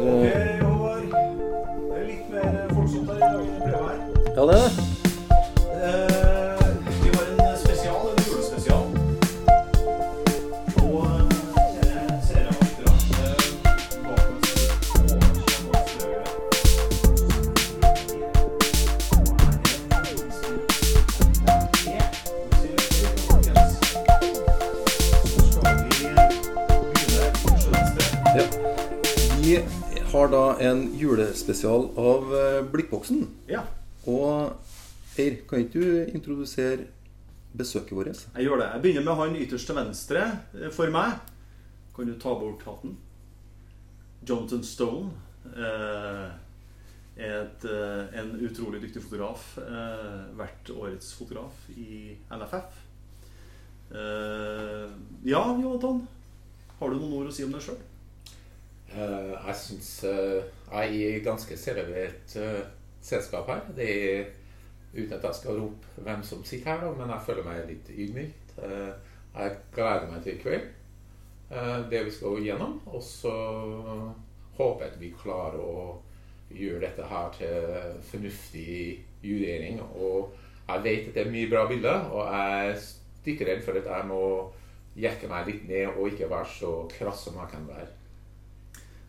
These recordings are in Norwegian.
har eh, Håvard. Det er litt mer folksomt her i dag enn det pleier å være. Ja, det er det. Julespesial av eh, Blikkboksen. Ja, Og Eir, kan ikke du introdusere besøket vårt? jeg gjør det. Jeg begynner med han ytterst til venstre eh, for meg. Kan du ta bort hatten? Jonathan Stone. Eh, et, eh, en utrolig dyktig fotograf. Eh, vært årets fotograf i NFF. Eh, ja, Jonathan. Har du noen ord å si om deg sjøl? Eh, jeg syns er i ganske servert uh, selskap her. Det er uten at jeg skal rope hvem som sitter her, men jeg føler meg litt ydmykt. Uh, jeg gleder meg til i kveld, uh, det vi skal gjennom. Og så håper jeg at vi klarer å gjøre dette her til fornuftig jurering. Og jeg vet at det er mye bra bilder, og jeg er stykker redd for at jeg må jekke meg litt ned og ikke være så krass som jeg kan være.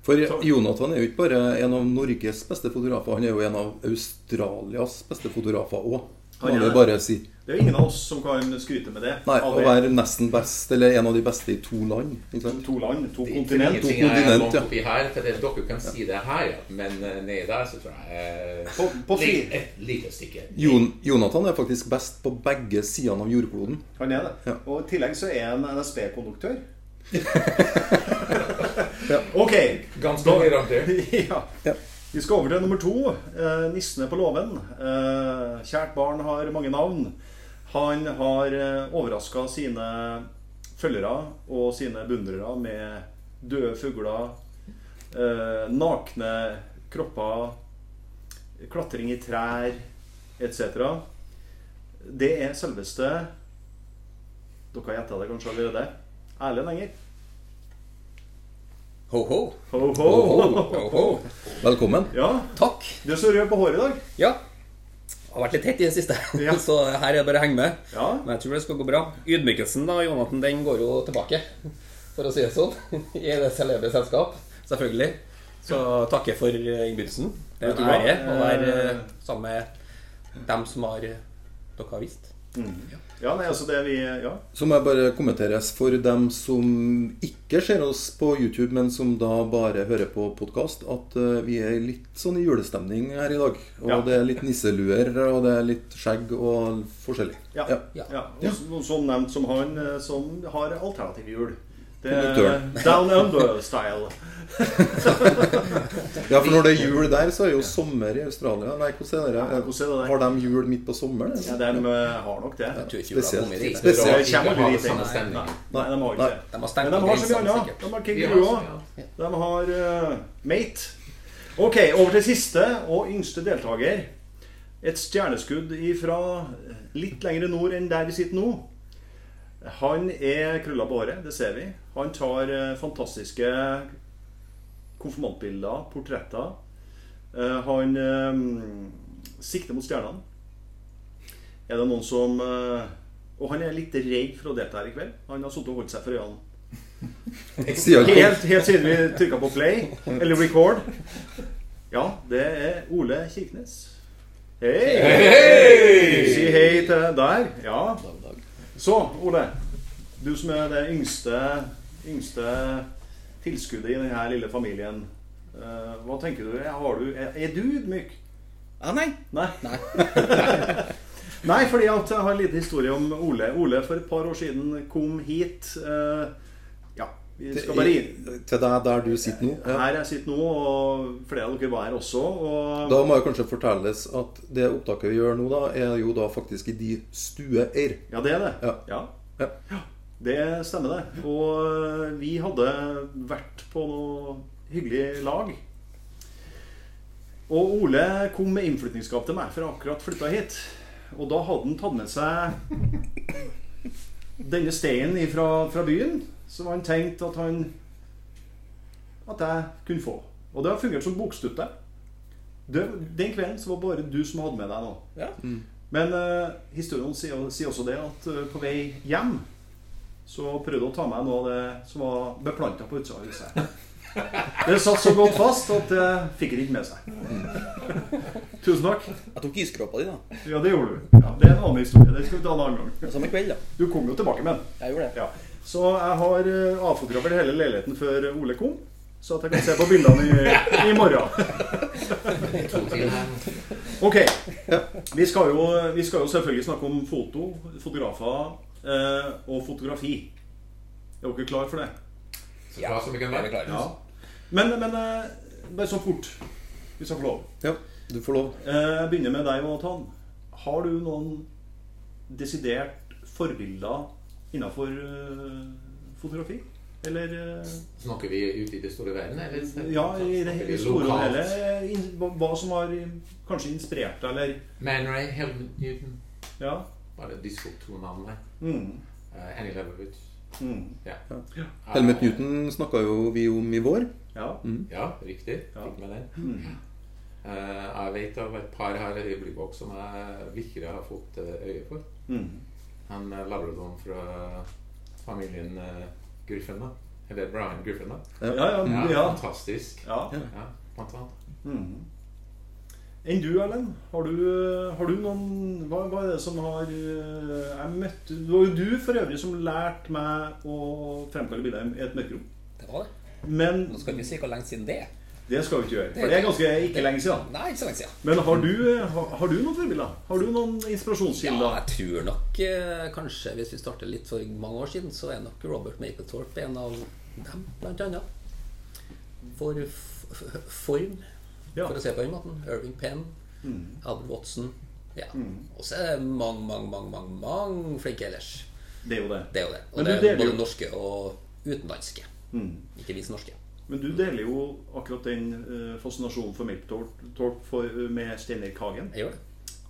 For Jonathan er jo ikke bare en av Norges beste fotografer, han er jo en av Australias beste fotografer òg. Han er det. si. Det er jo ingen av oss som kan skryte med det. Nei, Å være nesten best, eller en av de beste i to land. Ikke sant? to land, to Det kontinent. To kontinent, ja. her, for det, dere kan si det her, ja. men eh, nedi der så tror jeg eh, På, på Et lite stykke. Jon, Jonathan er faktisk best på begge sidene av jordkloden. Han er det. Ja. Og i tillegg så er han NSB-konduktør. Ganske garantert. ja. Ja. Vi skal over til nummer to. Eh, 'Nissene på låven'. Eh, kjært barn har mange navn. Han har eh, overraska sine følgere og sine beundrere med døde fugler, eh, nakne kropper, klatring i trær etc. Det er selveste Dere har gjetta det kanskje allerede. Erlend Enger. Ho, ho. Ho, ho. Ho, ho. Velkommen. Ja, Takk. Du er så rød på håret i dag. Ja. Det har vært litt hett i det siste, Ja. så her er det bare å henge med. Ja. Men jeg tror det skal gå bra. Ydmykelsen da, Jonathan, den går jo tilbake, for å si det sånn. I det celebre selskap, selvfølgelig. Så takker for eh, innbydelsen. Det er en ære å være Eh. eh, sammen med dem som har eh, dere har visst. Ja, nei, altså det vi Ja. Så må jeg bare kommenteres for dem som ikke ser oss på YouTube, men som da bare hører på podkast, at eh, vi er litt sånn i julestemning her i dag. Og Ja. det er litt nisseluer, og det er litt skjegg og forskjellig. Ja. Ja. Ja. ja. Og som nevnt som han, eh, som har alternativ jul. Det er down under-style. Ja, for når det er jul der, så er det jo sommer i Australia. Nei, hvordan er det? Ja, hvordan er det? Har de jul midt på sommeren? Ja, de eh, har nok det. Jula Spesielt. Spesielt. Det kommer aldri det dit. Nei, nei, de har ikke det. De har Men de har så mye annet. De har Ja, kenguru òg. De har uh, mate. Ok, over til siste og yngste deltaker. Et stjerneskudd ifra litt lenger nord enn der vi sitter nå. Han er krølla på håret, det ser vi. Han tar eh, fantastiske konfirmantbilder, portretter. Eh, han eh, sikter mot stjernene. Er det noen som Og han er litt redd for å delta her i kveld. Han har sittet og holdt seg for øynene Helt, helt siden vi trykka på play, eller record. Ja, det er Ole Kirkenes. Hei! Si hei til der. Ja. Så, Ole. Du som er det yngste, yngste tilskuddet i denne lille familien. eh, hva tenker du? Har du er, du ydmyk? Ja, nei. Nei. Nei, fordi at jeg har en liten historie om Ole. Ole for et par år siden kom hit. eh, ja, vi skal bare inn. Til deg der du sitter nå. Ja. Her jeg sitter nå, og flere av dere var her også. Og Da må jeg kanskje fortelles at det opptaket vi gjør nå, da, er jo da faktisk i de stueeier. Ja, det er det. Ja. Ja. Ja. Det stemmer, det. Og vi hadde vært på noe hyggelig lag. Og Ole kom med innflytningsgave til meg, for jeg akkurat flytta hit. Og da hadde han tatt med seg denne steinen fra, fra byen, som han tenkte at han At jeg kunne få. Og det har fungert som bokstøtte. Den kvelden så var det bare du som hadde med deg noe. Ja. Men uh, historien sier, sier også det at uh, på vei hjem så prøvde å ta med noe av det som var beplanta på utsida av huset. Det satt så godt fast at det fikk det ikke med seg. Tusen takk. Jeg tok iskråpa di, da. Ja, det gjorde du. Ja, det er en annen historie. Det skal vi ta en annen gang. Samme kveld, da. Du kom jo tilbake med den. Jeg gjorde det. Ja. Så jeg har eh, avfotografert hele leiligheten før Ole kom. Så at jeg kan se på bildene i, i morgen. Ok. Vi skal, jo, vi skal jo selvfølgelig snakke om foto, fotografer og fotografi. Er dere klar for det? Så klar som vi kan være. Ja. Men, men eh, bare så fort, hvis jeg får lov. Ja, du får lov. Eh, Jeg begynner med deg, Jonathan. Har du noen desidert forbilder innenfor eh, fotografi? Eller eh, Snakker vi ute i det store verden, eller? Ja, i det store og hele. Hva som har eh, kanskje inspirert deg, eller Man Ray, Helmut Newton. Ja. Bare disse to navnene. Mm. Uh, Annie Mm. Ja. Helmut Newton snakka jo vi om i vår. Ja. Ja, riktig. Fikk med den. Mm. Uh, jeg vet av et par her i Blybok som jeg virkelig har fått eh, øye for. Mm. Han uh, labradoren fra familien uh, Griffin, da. Eller Brian Griffin, da. Ja, ja, Ja, ja. Fantastisk. ja. Ja. Mm. Enn du, Erlend? Har du, har du noen hva, hva er det som har eh, Jeg møtte Det var jo du for øvrig som lærte meg å fremkalle bilder i et mørkerom. Det var det. Men Nå skal vi ikke si hvor lenge siden det er. det skal vi ikke gjøre. For det er ganske ikke lenge siden. Nei, ikke så lenge siden. Men har du, har, har du noen forbilder? Har du noen inspirasjonskilder? Ja, jeg tror nok eh, kanskje Hvis vi starter litt for mange år siden, så er nok Robert Mapplethorpe en av dem, blant annet. For form, Ja. for å se på den måten. Irving Penn, Mm. Albert Watson. Ja. Mm. Og så er det mange, mange, mange, mange, mange flinke ellers. Det er jo det. Det er jo det. Og Men det er både jo- norske og utenlandske. Mm. Ikke minst norske. Men du deler jo akkurat den uh, fascinasjonen for Milktorp for, med Stein Erik Hagen. Jeg gjør det.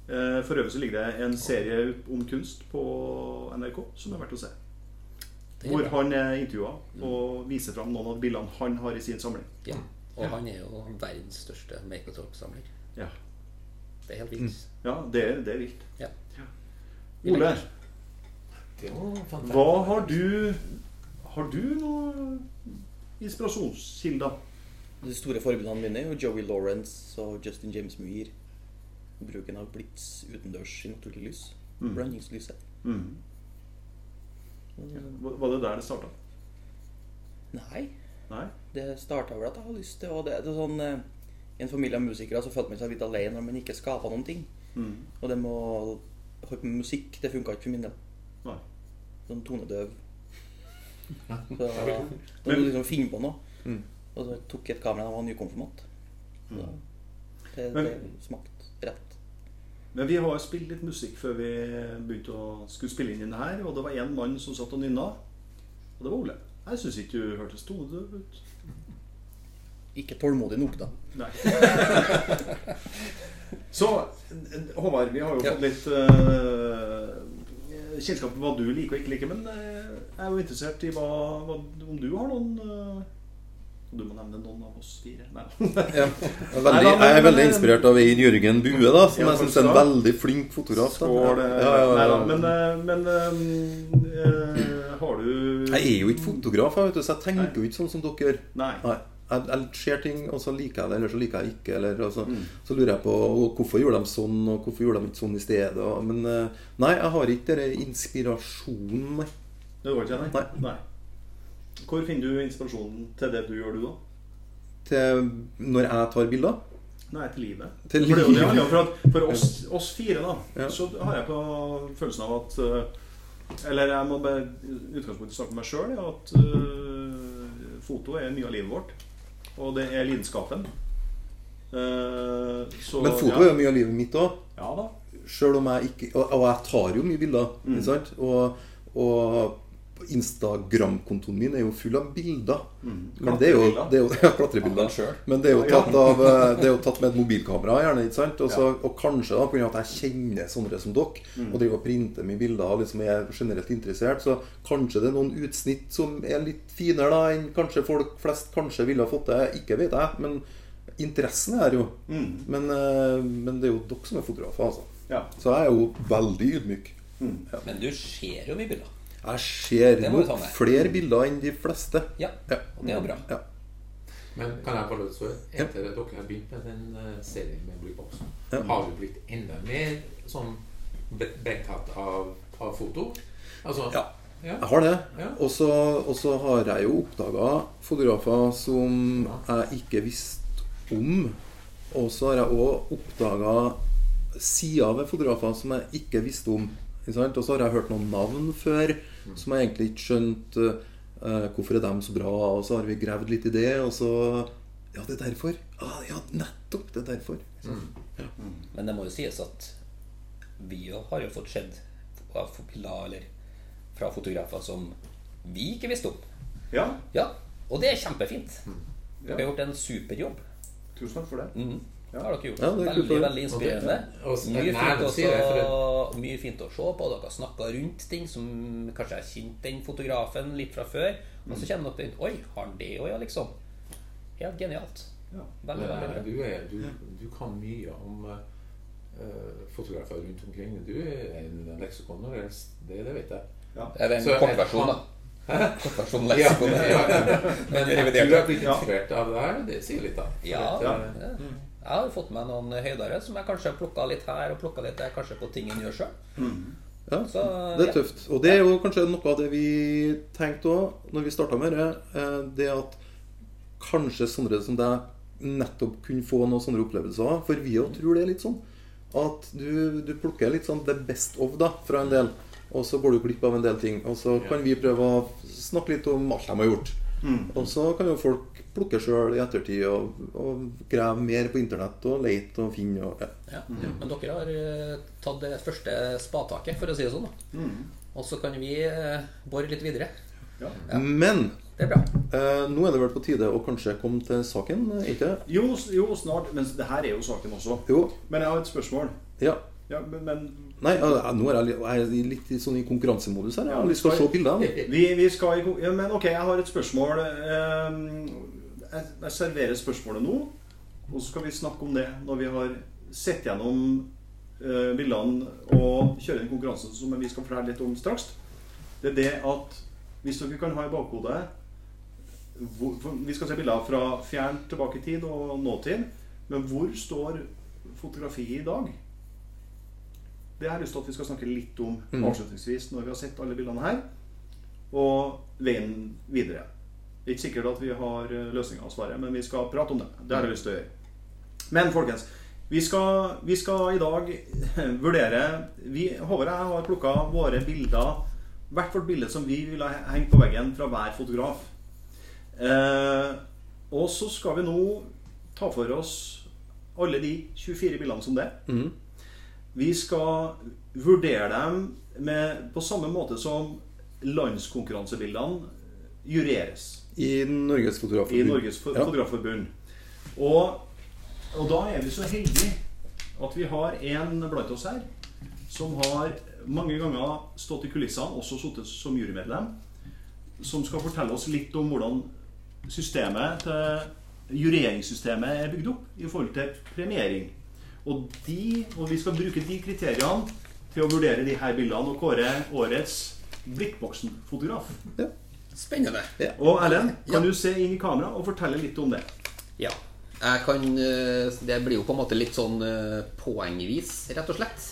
Uh, for øvrig så ligger det en serie om kunst på NRK som er verdt å se. Hvor han er intervjua og viser fram noen av bildene han har i sin samling. Ja. Og han er jo verdens største Mapplethorpe-samler. Ja, Det er helt vilt. ja det, er, det er vilt. Ja. Ole, Det var fantastisk. hva har du Har du noen inspirasjonskilder? De store forbildene mine er jo Joey Lawrence og Justin James Muir. Bruken av blits utendørs i naturlig lys. Mm. Blandingslyset. Mm. Var var det der det starta? Nei, Nei? det starta vel at jeg hadde lyst til å det, det er sånn, eh, I en familie av musikere så følte man seg litt alene når man ikke skapa noen ting. Mm. Og det med å holde på med musikk, det funka ikke for min del. Nei. Sånn tonedøv. Så da Men- må du liksom finne på noe. Mm. Og så tok jeg et kamera da jeg var nykonfirmant. Så Mm. det, det smakte rett. Men vi har spilt litt musikk før vi begynte å skulle spille inn den her. Og det var én mann som satt og nynna. Og det var Ole. Jeg syns ikke du hørtes tonedøv ut. Ikke tålmodig nok, da. Nei. Så Håvard, vi har jo fått litt uh, kjennskap til hva du liker og ikke liker. Men eh, jeg er jo interessert i hva, hva, om du har noen uh, Du må nevne noen av oss fire. Nei. Ja. Jeg, er veldig, jeg er veldig inspirert av Eir Jørgen Bue, da, som jeg syns er en veldig flink fotograf. Da. Skål. Ja, ja. Men, men eh, har du Jeg er jo ikke fotograf, vet du, så jeg tenker jo ikke sånn som dere gjør. Nei. Nei. Jeg, jeg ser ting, og så liker jeg det, eller så liker jeg ikke. Eller, altså, Mm. Så lurer jeg på hvorfor gjorde de sånn, og hvorfor gjorde de ikke sånn i stedet. Og, men eh, nei, jeg har ikke den inspirasjonen, nei. Det var ikke nei. Nei. Nei. Hvor finner du inspirasjonen til det du gjør, du, da? Til når jeg tar bilder. Nei, til livet. Til det, det livet. for, at for oss, oss fire, da, Ja. så har jeg på følelsen av at eh, Eller jeg må bare utgangspunktet snakke med meg sjøl, at uh, foto er mye av livet vårt. Og det er lidenskapen. Uh, så, Men foto ja. er jo mye av livet mitt òg. Ja da. Selv om jeg ikke og, og jeg tar jo mye bilder. Mm. Ikke sant? Og, og Instagram-kontoen min er jo full av bilder. Mm. Men det er jo, det er jo ja, klatrebilder. Men det er jo tatt, av, eh, det er jo tatt med et mobilkamera, gjerne. ikke sant? Og, ja. og kanskje da, pga. at jeg kjenner sånne som dere, Mm. og driver og printer mine bilder og liksom er generelt interessert, så kanskje det er noen utsnitt som er litt finere da enn kanskje folk flest kanskje ville ha fått det. Ikke vet jeg, men interessen er jo. Mm. Men, eh, men det er jo dere som er fotografer, altså. Ja. Så jeg er jo veldig ydmyk. Men du ser jo mye bilder. Jeg ser nok flere bilder enn de fleste. Ja, Ja. og det er bra. Ja. Men kan jeg få lov til å spørre, etter at dere har begynt med den eh, serien med Bluebox, Ja. har du blitt enda mer sånn be- betatt av, av foto? Altså, Ja. ja. Jeg har det. Ja. Og så har jeg jo oppdaga fotografer som jeg ikke visste om. Og så har jeg òg oppdaga sider ved fotografer som jeg ikke visste om. Og så har jeg hørt noen navn før som jeg egentlig ikke skjønte eh, hvorfor er de så bra. Og så har vi gravd litt i det, og så Ja, det er derfor. Ah, ja, nettopp. Det er derfor. Men det må jo sies at vi jo har jo fått sett av bilder eller fra fotografer som vi ikke visste om. ja. Ja, og det er kjempefint. Ja. Vi har gjort en super jobb. Tusen takk for det. Mhm. Det har dere gjort. Ja, det er veldig, veldig inspirerende. Mye fint, også, mye fint å se på. Dere har snakka rundt ting som kanskje har kjent den fotografen litt fra før. Og så kommer dere inn Oi, har han det òg, ja, liksom? Helt genialt. Veldig, veldig bra. du, er, du, du kan mye om uh, fotografer rundt omkring. Du er en leksikon. og Det, det det vet jeg. Ja. Er det en Så- kortversjon, da? Kortversjon Ja, leksikon. ja, ja. Men du har blitt Ja. inspirert av det her, det sier litt, da. Ja, Ja. Ja. Jeg har fått med noen høydere som jeg kanskje har plukka litt her og plukka litt der, kanskje på ting en gjør sjøl. Ja, Så, det ja. er tøft. Og det er jo kanskje noe av det vi tenkte òg når vi starta med det. eh, Det at kanskje sånne som deg nettopp kunne få noen sånne opplevelser. For vi òg tror det er litt sånn. At du, du plukker litt sånn the best of da, fra en del. Og så går du glipp av en del ting. Og så kan vi prøve å snakke litt om alt de har gjort. Og så kan jo folk plukke sjøl i ettertid og, og grave mer på internett og lete og finne. Og, ja. Ja. Men dere har eh, tatt det første spataket, for å si det sånn. da Og så kan vi eh, bore litt videre. Ja. Men Det er bra. Eh, nå er det vel på tide å kanskje komme til saken, ikke? Jo, jo, snart. Men det her er jo saken også. Jo. Men jeg har et spørsmål. Ja. Ja, men, men Nei, eh, nå er jeg, jeg er litt i sånn i konkurransemodus her. Ja, vi skal, å se bildene. vi, vi skal i ja, Men ok, jeg har et spørsmål. Eh, Jeg, jeg serverer spørsmålet nå, og så skal vi snakke om det når vi har sett gjennom eh, bildene og kjører en konkurranse som vi skal fortelle litt om straks. Det er det at hvis dere kan ha i bakhodet hvor, Vi skal se bilder fra fjernt tilbake i tid og nåtid. Men hvor står fotografiet i dag? Det har jeg lyst til at vi skal snakke litt om Mm. avslutningsvis når vi har sett alle bildene her. Og veien videre. Det er ikke sikkert at vi har eh, løsninga og svaret, men vi skal prate om det. Det har jeg lyst til å gjøre. Men folkens, vi skal, vi skal i dag vurdere vi, Håvard og jeg har plukka våre bilder, hvert vårt bilde som vi vil ha hengt på veggen fra hver fotograf. Eh, og så skal vi nå ta for oss alle de 24 bildene som det. Mm. Vi skal vurdere dem med, på samme måte som landskonkurransebildene jureres I Norges i Fotografforbund. Norges Fotografforbund. Ja. Og, og da er vi så heldige at vi har en blant oss her som har mange ganger stått i kulissene, også sittet som jurymedlem, som skal fortelle oss litt om hvordan systemet til jureringssystemet er bygd opp i forhold til premiering. Og, de, og vi skal bruke de kriteriene til å vurdere de her bildene og kåre årets Blikkboksen-fotograf. Ja. Spennende. Og Erlend, kan Ja. du se inn i kamera og fortelle litt om det? Ja. Jeg kan eh, Det blir jo på en måte litt sånn eh, poengvis, rett og slett.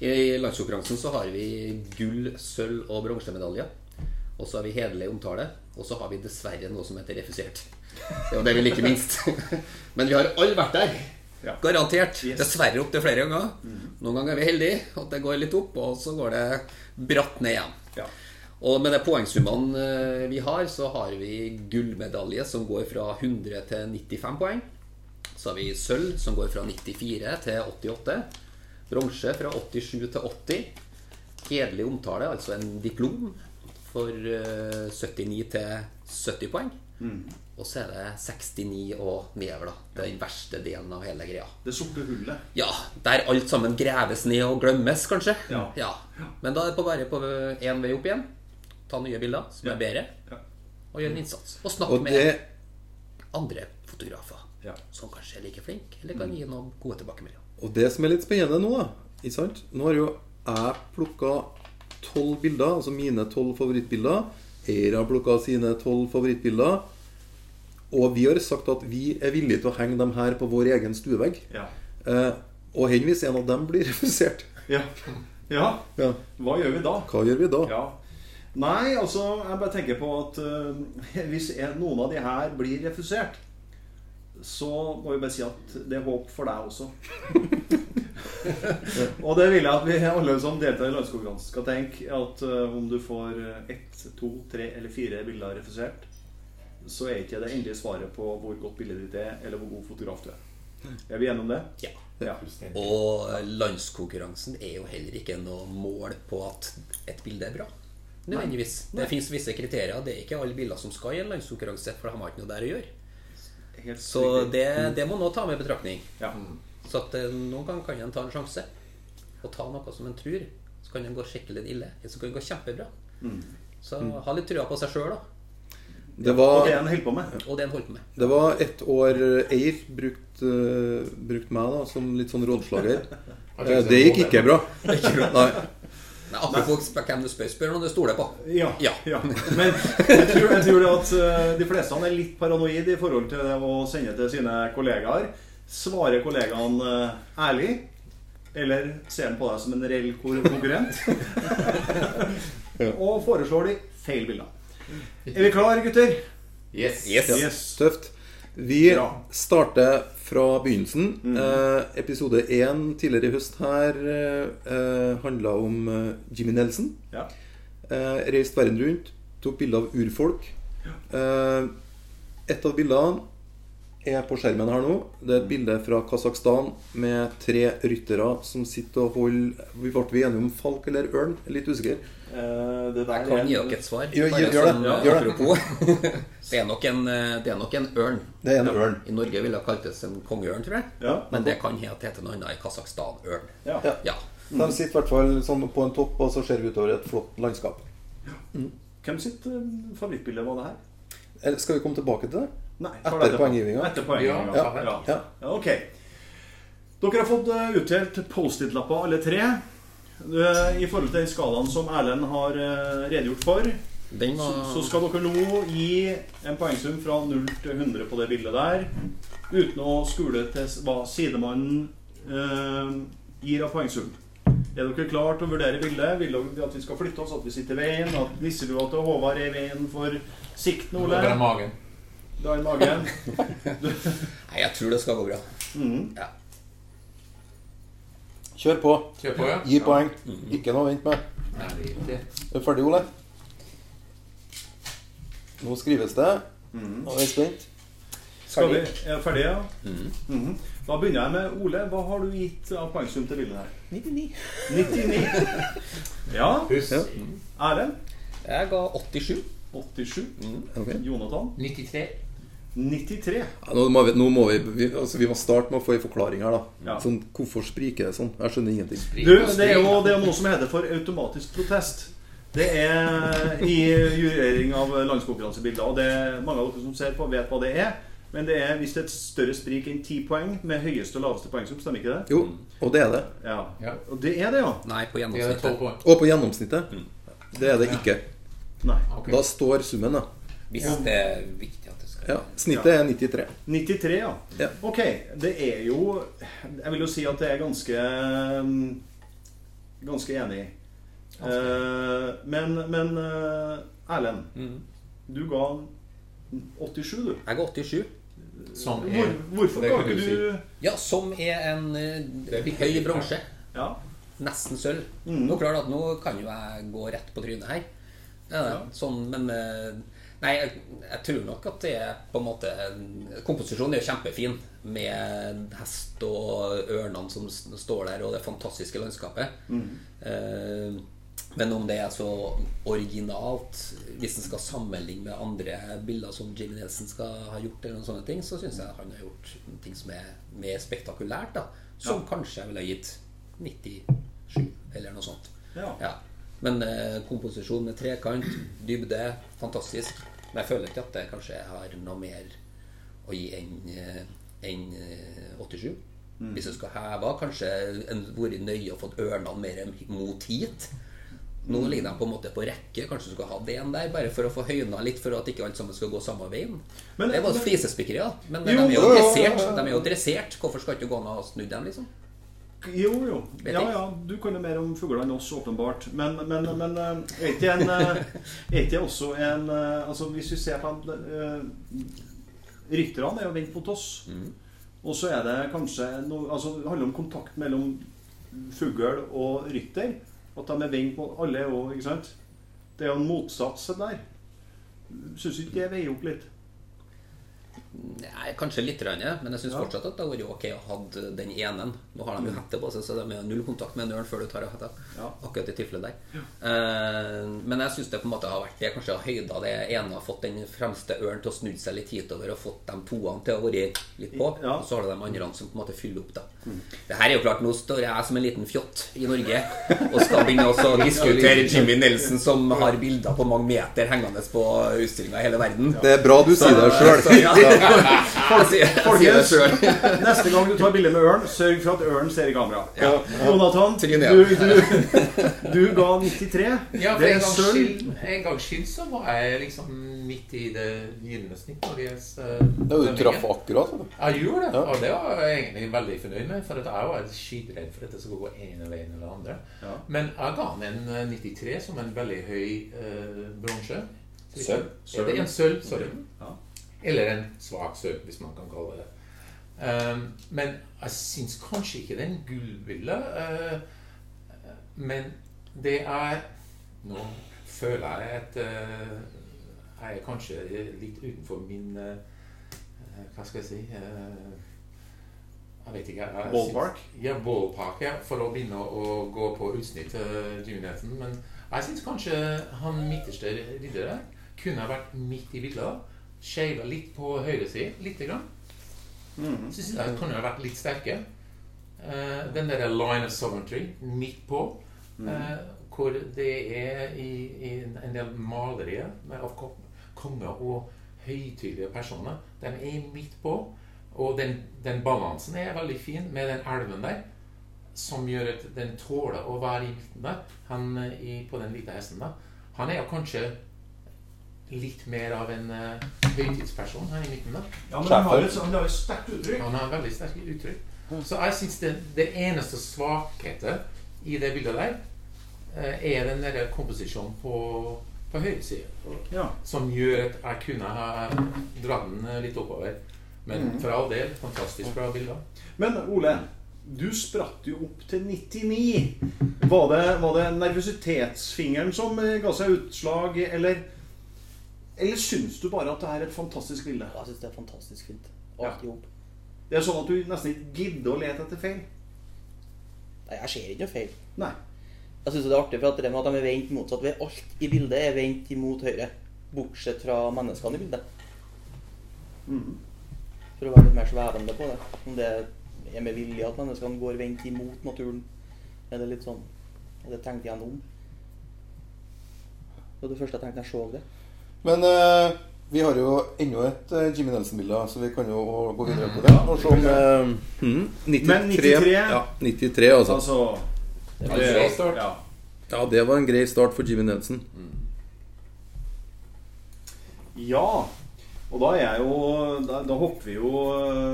I landskonkurransen så har vi gull, sølv og bronsemedaljer. Og så har vi hederlig omtale. Og så har vi dessverre noe som heter refusert. Det er jo det vi liker minst. Men vi har alle vært der. Ja. Garantert. Yes. Dessverre opptil flere ganger. Noen ganger er vi heldige at det går litt opp, og så går det bratt ned igjen. Ja. Og med de poengsummene eh, vi har, så har vi gullmedalje som går fra 100 til 95 poeng. Så har vi sølv som går fra 94 til 88. Bronse fra 87 til 80. Hederlig omtale, altså en diplom for eh, 79 til 70 poeng. Og så er det 69 og nedover, da. Den verste delen av hele greia. Det sorte hullet. Ja, der alt sammen greves ned og glemmes, kanskje. Ja. Men da er det bare på én vei opp igjen. Ta nye bilder som Ja. er bedre, Ja. og gjøre en innsats. Og snakke Og med det andre fotografer Ja. som kanskje er like flinke, eller kan gi noen gode tilbakemeldinger. Og det som er litt spennende nå, da ikke sant? Nå har jo jeg plukka tolv bilder, altså mine tolv favorittbilder. Eira har plukka sine tolv favorittbilder. Og vi har sagt at vi er villige til å henge dem her på vår egen stuevegg. Ja. Eh, og henvis en av dem blir refusert, ja. Ja. ja, Hva gjør vi da? hva gjør vi da? Ja. Nei, altså, jeg bare tenker på at uh, hvis noen av de her blir refusert, så må vi bare si at det er håp for deg også. og det vil jeg at vi alle som deltar i landskonkurransen skal tenke. At uh, om du får ett, to, tre eller fire bilder refusert, så er ikke det endelige svaret på hvor godt bildet ditt er, eller hvor god fotograf du er. Er vi enige om det? Ja. Ja. Og landskonkurransen er jo heller ikke noe mål på at et bilde er bra. Nødvendigvis. Det fins visse kriterier. Det er ikke alle biler som skal i en landskonkurranse, for de har ikke noe der å gjøre. Så det, det må nå ta med i betraktning. Ja. Så at eh, noen ganger kan en ta en sjanse og ta noe som en tror. Så kan en gå skikkelig ille. eller Så kan en gå kjempebra. Så ha litt trua på seg sjøl, da. Det Og det en holder på med. Og det en holdt på med. det var ett år Eir brukte uh, brukt meg da som litt sånn rådslager. Eh, det gikk ikke bra. Nei. Nei, apropos spør hvem du spør, spør noen du stoler på. Ja. Ja. ja. Men jeg tror, jeg tror det at eh, de fleste er litt paranoid i forhold til det å sende til sine kollegaer. Svarer kollegaen eh, ærlig? Eller ser han på deg som en reell konkurrent? Og foreslår de feil bilder. Er vi klare, gutter? Yes. Yes. Yes. Tøft. Vi Bra. starter fra begynnelsen. Eh, episode én tidligere i høst her eh, handla om eh, Jimmy Nelson. Ja. Eh, reist verden rundt, tok bilder av urfolk. Eh, et av bildene er på skjermen her nå. Det er et bilde fra Kasakhstan med tre ryttere som sitter og holder Vi ble vi enige om falk eller ørn? Litt usikker. Uh, det der Jeg kan gi dere et svar. Gjør- bare gjør det. sånn, Ja, gjør det. apropos. Det er, nok en, eh, det er nok en ørn. Det er en ørn. I Norge ville det kaltes en kongeørn, tror jeg. Ja. Men det kan hete noe annet i Kasakhstan. Ørn. Ja. Ja. Mm. De sitter i hvert fall sånn på en topp, og så ser vi utover et flott landskap. Hvem sitt eh, favorittbilde var det her? Eller skal vi komme tilbake til det? Nei, Etter poenggivinga? Etter poenggivinga. Ja, Ja, ja. ok. Dere har fått eh, utdelt Post-It-lapper, alle tre. Eh, I forhold til den skalaen som Erlend har eh, redegjort for, var så skal dere nå gi en poengsum fra 0 til 100 på det bildet der. Uten å skule til hva sidemannen eh, gir av poengsum. Er dere klare til å vurdere bildet? Vil dere at vi skal flytte oss, at vi sitter i veien? At nisselua til Håvard er i veien for sikten, Ole? Bare magen. Dra i magen. Nei, jeg tror det skal gå bra. Mm. Ja. Kjør på. Kjør på, ja. Gi poeng. Ikke noe å vente med. Nei, det er. Du ferdig, Ole? Nå skrives det. Nå er jeg spent. Skal vi, er vi ferdige? Ja? Mhm. Da begynner jeg med Ole. Hva har du gitt av poengsum til bildet her? 99. 99. Ja. Husk Ja. Erlend? Jeg ga 87. 87. Ok. Jonathan? 93. 93. Ja, nå, må vi, nå må vi, vi, altså vi må starte med å få en forklaring her. da Ja. sånn, Hvorfor spriker det sånn? Jeg skjønner ingenting. Du, det er jo det er noe som heter for automatisk protest. Det er i jurering av landskonkurransebilder. Og det er mange av dere som ser på, vet hva det er. Men det er hvis det er et større sprik enn 10 poeng med høyeste og laveste poengsum. Stemmer ikke det? Jo, og det er det. Ja. Ja. Og det er det, ja. Nei, på Det 12 gjennomsnittet. Og på gjennomsnittet. Det er det ikke. Nei. Okay. Da står summen, da. Hvis det er viktig at Snittet Ja, er 93. 93, ja. Ja. Ok. Det er jo Jeg vil jo si at det er ganske mm, Ganske enig i. Eh, men men eh, Erlend, mm. du ga 87, du. Jeg ga 87. Som er Hvor, hvorfor ga ikke du si. Ja, som er en eh, Det er høy bronse. Ja. Nesten sølv. Mm. Nå klart at nå kan jo jeg gå rett på trynet her. Ja, Ja. Sånn, men eh, Nei, jeg, jeg tror nok at det er på en måte Komposisjonen er jo kjempefin med hest og ørnene som står der, og det fantastiske landskapet. Mm. Eh, Men om det er så originalt, hvis en skal sammenligne med andre bilder som Jimmy Nelson skal ha gjort, eller noen sånne ting, så syns jeg han har gjort ting som er mer spektakulært. da Som kanskje jeg ville gitt 97, eller noe sånt. Ja. Men eh, komposisjon med trekant, dybde, fantastisk. Men jeg føler ikke at det kanskje har noe mer å gi enn eh, enn, eh, 87. Hvis jeg skal heve, kanskje en vært nøye og fått ørnene mer mot hit. Nå ligger de på en måte på rekke. Kanskje du skal ha den der, bare for å få høyna litt, for at ikke alt sammen skal gå samme veien. Men- det var flisespikkeri, da. Men Jo, de er jo dressert. De er jo dressert. Hvorfor skal ikke gå an å snu dem, liksom? Jo, jo. Ja, ja. Du kan jo mer om fugler enn oss, åpenbart. Men, men, men eh, er ikke en eh, Er ikke også en eh, Altså, hvis vi ser på uh, Rytterne er jo vendt mot oss. Og så er det kanskje noe Altså, det handler om kontakt mellom fugl og rytter. At de er vendt mot Alle er jo Ikke sant? Det er jo en motsats der. Syns ikke det veier opp litt? Nei, kanskje litt, grann, men jeg syns Ja. fortsatt at det hadde vært ok å ha den ene. Nå har de jo hette på seg, så de har null kontakt med en ørn før du tar av hetta. Ja. Akkurat i tilfellet der. Eh, men jeg syns det på en måte har vært det kanskje har høyda det ene har fått den fremste ørnen til å snu seg litt hitover og fått de toene til å være litt på. Ja. Og så har du de andre som på en måte fyller opp, da. Det her er jo klart, nå står jeg som en liten fjott i Norge og skal begynne å diskutere Jimmy Nelson som har bilder på mange meter hengende på utstillinga i hele verden. Det er bra du sier det sjøl. Folkens, neste gang du tar bilde med ørn, sørg for at ørnen ser i kamera. Ja. Jonathan, du, du, du ga 93. Ja, det er sølv. en gangs skyld så var jeg liksom midt i det gylne snitt. gjelder, Ja, du traff akkurat. Jeg gjorde det, og det var jeg egentlig veldig fornøyd med. For at jeg var skytredd for at det skulle gå en eller en eller andre. Ja. Men jeg ga den en eh, 93 som en veldig høy eh, bronse. Sølv. Er det en sølv? Sorry. Ja. Eller en svak sølv, hvis man kan kalle det det. Um, men jeg syns kanskje ikke den en Uh, men det er Nå føler jeg at uh, jeg er kanskje litt utenfor min uh, Hva skal jeg si uh, Jeg vet ikke. Jeg, Ballpark? Ja, ballpark, ja. For å begynne å gå på utsnitt til Nelson. Men jeg syns kanskje han midterste ridderen kunne ha vært midt i bildet. Skeiva litt på høyre side. Lite grann. Mhm. Syns jeg kunne ha vært litt sterke. Uh, den der line of sovereignty midt på, eh, hvor det er i, i en del malerier av ko- konger og høytidelige personer. De er midt på. Og den, den balansen er veldig fin med den elven der, som gjør at den tåler å være i midten der. Han eh, i, på den lille hesten der. Han er jo kanskje litt mer av en uh, høytidsperson her i midten da. Ja, men han har et, han har et sterkt uttrykk. Han har veldig sterkt uttrykk. Så jeg syns det, det eneste svakheten i det bildet der, uh, er den derre komposisjonen på, på høyre side. Ja. Som gjør at jeg kunne ha dratt den eh, litt oppover. Men for all del, fantastisk bra bilder. Men Ole, du spratt jo opp til 99. Var det, var det nervøsitetsfingeren som ga seg utslag, eller Eller syns du bare at det er et fantastisk bilde? Jeg syns det er fantastisk fint. Ja. Alt i hop. Det er sånn at du nesten ikke gidder å lete etter feil? Nei, jeg ser ikke noe feil. Nei. Jeg syns det er artig for at det med at de er vendt motsatt ved Alt i bildet er vendt imot høyre. Bortsett fra menneskene i bildet. Mm. For å være litt mer svevende på det. Om det er med vilje at menneskene går vendt imot naturen. Er det litt sånn det tenkt igjennom? Det var det første jeg tenkte da jeg så det. Men eh, vi har jo ennå et eh, Jimmy Nelson-bilde, så vi kan jo gå videre på det. Og se om eh, hmm, 93, Men 93? Ja, 93, altså. Altså Det var en grei start. Ja. Ja, det var en grei start for Jimmy Nelson. ja. Og da er jeg jo da, da hopper vi jo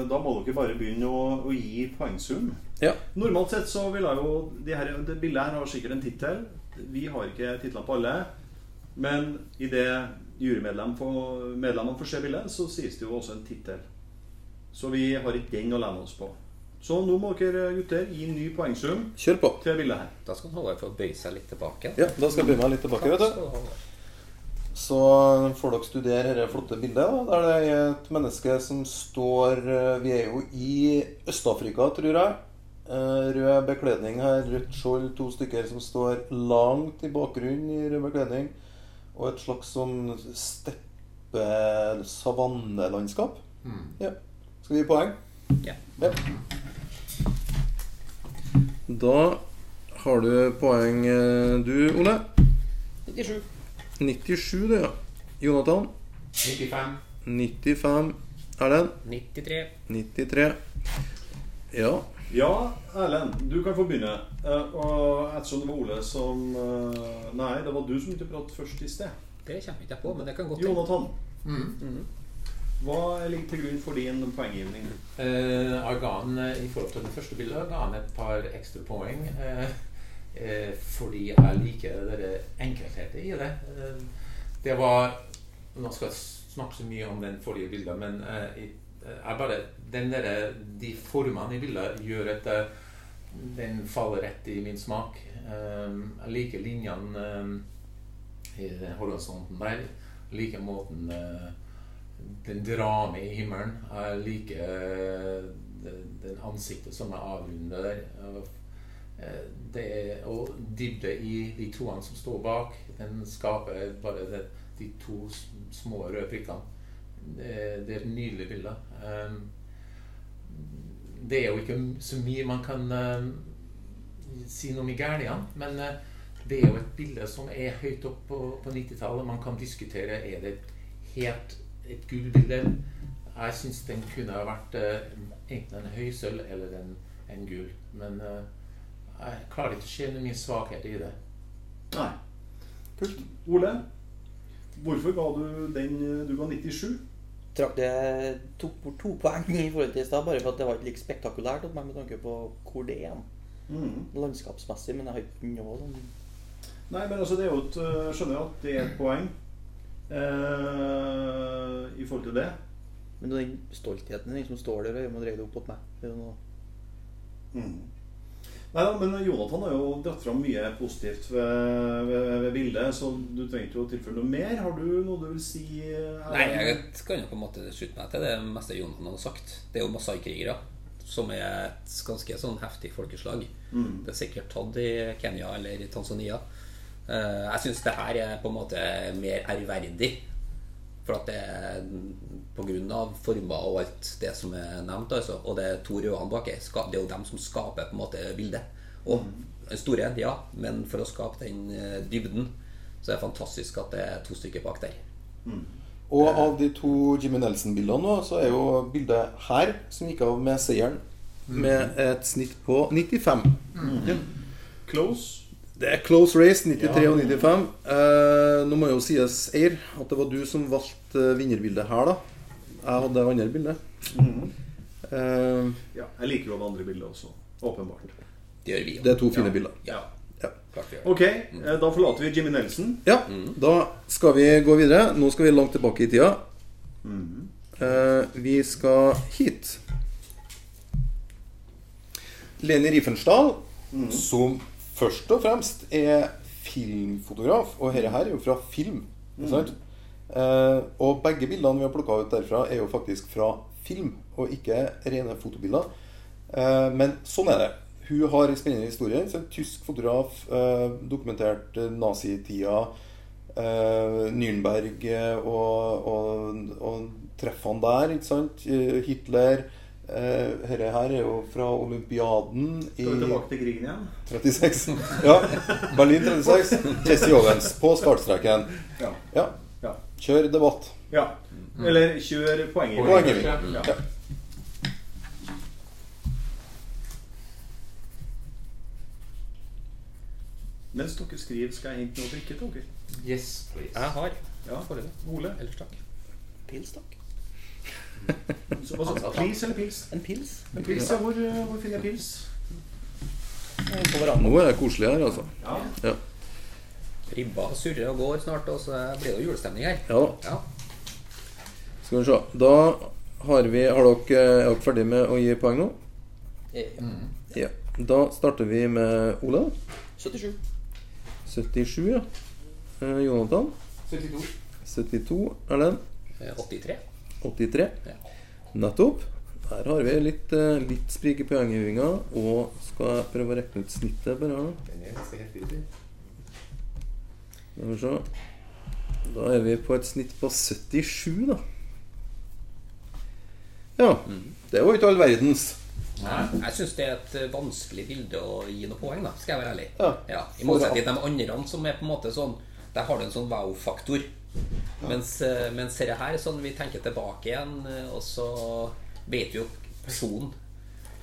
Da må dere bare begynne å, å gi poengsum. Ja. Normalt sett så vil jeg jo de her, Det bildet her har sikkert en tittel. Vi har ikke titlene på alle. Men idet jurymedlemmene får, får se bildet, så sies det jo også en tittel. Så vi har ikke den å lene oss på. Så nå må dere gutter gi ny poengsum Kjør på. til bildet her. Da skal Håvard få bøye seg litt tilbake. Ja, Da skal jeg bøye meg litt tilbake. vet du. Så får dere studere dette flotte bildet. Da, der det er et menneske som står eh, Vi er jo i Øst-Afrika, tror jeg. Eh, rød bekledning her. Rødt skjold. To stykker som står langt i bakgrunnen i rød bekledning. Og et slags sånn steppe-savannelandskap. Mm. Ja. Skal vi gi poeng? Ja. Ja. Da har du poeng, eh, du, Ole. 97. 97, det, ja. Jonathan. 95. 95. Erlend. 93. 93. Ja. Ja, Erlend, du kan få begynne. Eh, og ettersom det var Ole som eh, Nei, det var du som begynte å prate først i sted. Det kommer ikke jeg på, men det kan godt hende. Jonathan, Mm. hva ligger til grunn for din poenggivning? Eh, jeg ga han, I forhold til det første bildet ga han et par ekstra poeng. Eh, eh, fordi jeg liker det enkelthet i det. Det var Nå skal jeg snakke så mye om den forrige bildet, men eh, i- eh, jeg bare, der, de formene i bildet gjør at eh, den faller rett i min smak. Eh, jeg liker linjene eh, i den horisonten der. Jeg liker måten eh, den drar med i himmelen. Jeg liker eh, den, ansiktet som er avrundet der. Eh, er, og dybde i de toene som står bak. Den skaper bare de to små røde prikkene. Det, det er et nydelig bilde. Um, det er jo ikke så mye man kan um, si noe om i gærningene, men eh, det er jo et bilde som er høyt opp på, på 90-tallet. Man kan diskutere er det et helt et gullbilde. Jeg syns den kunne ha vært eh, enten en høysølv eller en, en gull. Men eh, jeg klarer ikke å se noen mye svakhet i det. Nei. Kult. Ole, hvorfor ga du den Du ga 97? Trakk det tok bort to poeng i forhold til i stad, bare for at det var ikke like spektakulært hos meg med tanke på hvor det er. Mm. Landskapsmessig, men jeg har ikke noe sånn Nei, men altså det er jo et Jeg skjønner jo at det er et poeng eh, i forhold til det. Men den stoltheten din som står der, må dreie det opp mot meg. Det er jo noe Mm. Nei da, men Jonathan har jo dratt fram mye positivt ved, ved, ved bildet, så du trenger ikke å tilføye noe mer. Har du noe du vil si? Her? Nei, jeg kan jo på en måte slutte meg til det meste Jonathan har sagt. Det er jo masai-krigere, som er et ganske sånn heftig folkeslag. Mm. Det er sikkert tatt i Kenya eller i Tanzania. Eh, Jeg syns det her er på en måte mer ærverdig. For at det er pga. former og alt det som er nevnt, altså. Og det er to røde bak her. Det er jo dem som skaper på en måte bildet. Og den store, ja, men for å skape den eh, dybden, så er det fantastisk at det er to stykker bak der. Og av de to Jimmy Nelson-bildene nå, så er jo bildet her som gikk av med seieren, med et snitt på 95. Ja. Close. Det er close race, 93 Ja. og 95. Eh, nå må jo sies, Eir, at det var du som valgte eh, vinnerbildet her, da. Jeg hadde det andre bildet. Mhm. Eh, Ja, jeg liker jo det andre bildet også. Åpenbart. Det gjør vi det er to fine Ja. bilder. Ja, Ja. klart vi gjør. Ok, eh, da forlater vi Jimmy Nelson. ja, da skal vi gå videre. Nå skal vi langt tilbake i tida. Mhm. Eh, vi skal hit. Leni Riefenstahl, som først og fremst er filmfotograf. Og dette her er jo fra film. Sant? Eh, og begge bildene vi har plukka ut derfra, er jo faktisk fra film, og ikke rene fotobilder. Eh, men sånn er det. Hun har en spennende historie. Så en tysk fotograf eh, dokumentert eh, nazitida, eh, Nürnberg eh, og, og, og treffene der, ikke sant? Eh, Hitler. Eh, dette her er jo fra olympiaden i Skal vi tilbake til krigen igjen? 36. Ja. Berlin 36. Jesse Owens på startstreken. Ja. Ja. Ja. Kjør debatt. ja. Eller kjør poenget. Poenget. Ja. Ja. Mens dere skriver, skal jeg hente noe å drikke til dere. Yes, please. Jeg har Ja. Ole? Ellers takk. pils, takk. Så, pils eller pils? En pils En pils, ja. Hvor, eh, hvor finner jeg pils? eh. Nå er det koselig her, altså. Ja. Ja, Ribba surrer og går snart, og så blir det julestemning her. ja da. Ja. Skal vi se. Da har vi Har dere, er dere ferdig med å gi poeng nå? Mm. Ja. Da starter vi med Ole. 77. 77, ja. Eh, Jonathan. 72. 72. Erlend. Eh, 83. 83. Ja. Nettopp. Her har vi litt, litt sprik i poenggivinga, og skal jeg prøve å regne ut snittet bare her er ganske Skal. Da er vi på et snitt på 77, da. Ja. Det var jo ikke all verdens. Nei, jeg syns det er et vanskelig bilde å gi noe poeng, da, skal jeg være ærlig. Ja. I motsetning til de andre som er på en måte sånn Der har du en sånn wow-faktor. Mens, eh, mens dette her er sånn vi tenker tilbake igjen, eh, og så vet vi jo personen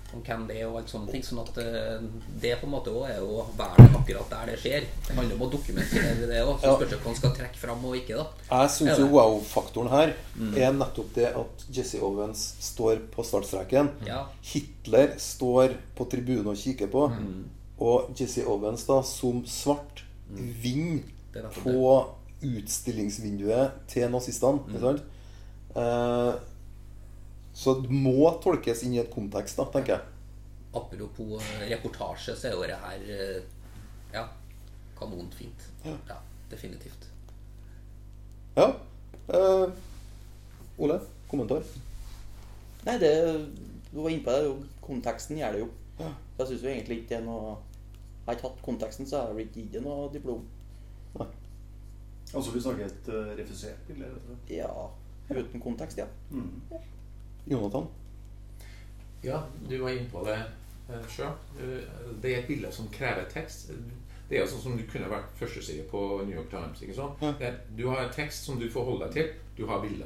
om hvem det er og alt sånne ting. Sånn at eh, det på en måte også er jo være akkurat der det skjer. Det handler om å dokumentere det òg. Så spørs det hva man skal trekke fram og ikke, da. Jeg syns jo wow-faktoren her er nettopp det at Jesse Owens står på startstreken. Ja. Hitler står på tribunen og kikker på. Og Jesse Owens, da, som svart, vinner Det er på utstillingsvinduet til nazistene. Ikke sant? Eh, så det må tolkes inn i et kontekst, da, tenker jeg. Apropos eh, reportasje, så er jo det her eh, ja, kanonfint. Ja. Ja, definitivt. Ja. Eh, Ole, kommentar? Nei, det Du var inne på det. jo, Konteksten gjør det jo. Ja. Jeg syns egentlig ikke det er noe Har jeg ikke hatt konteksten, så har jeg ikke gitt det noe diplom. Altså vi snakker et uh, refusert bilde? Ja, uten kontekst, ja. Mm. Jonathan? Ja, du var inne på det uh, sjøl. det er et bilde som krever tekst. Det er jo sånn som du kunne vært førsteside på New York Times. ikke sant? Ja. Du har en tekst som du forholder deg til. Du har bilde.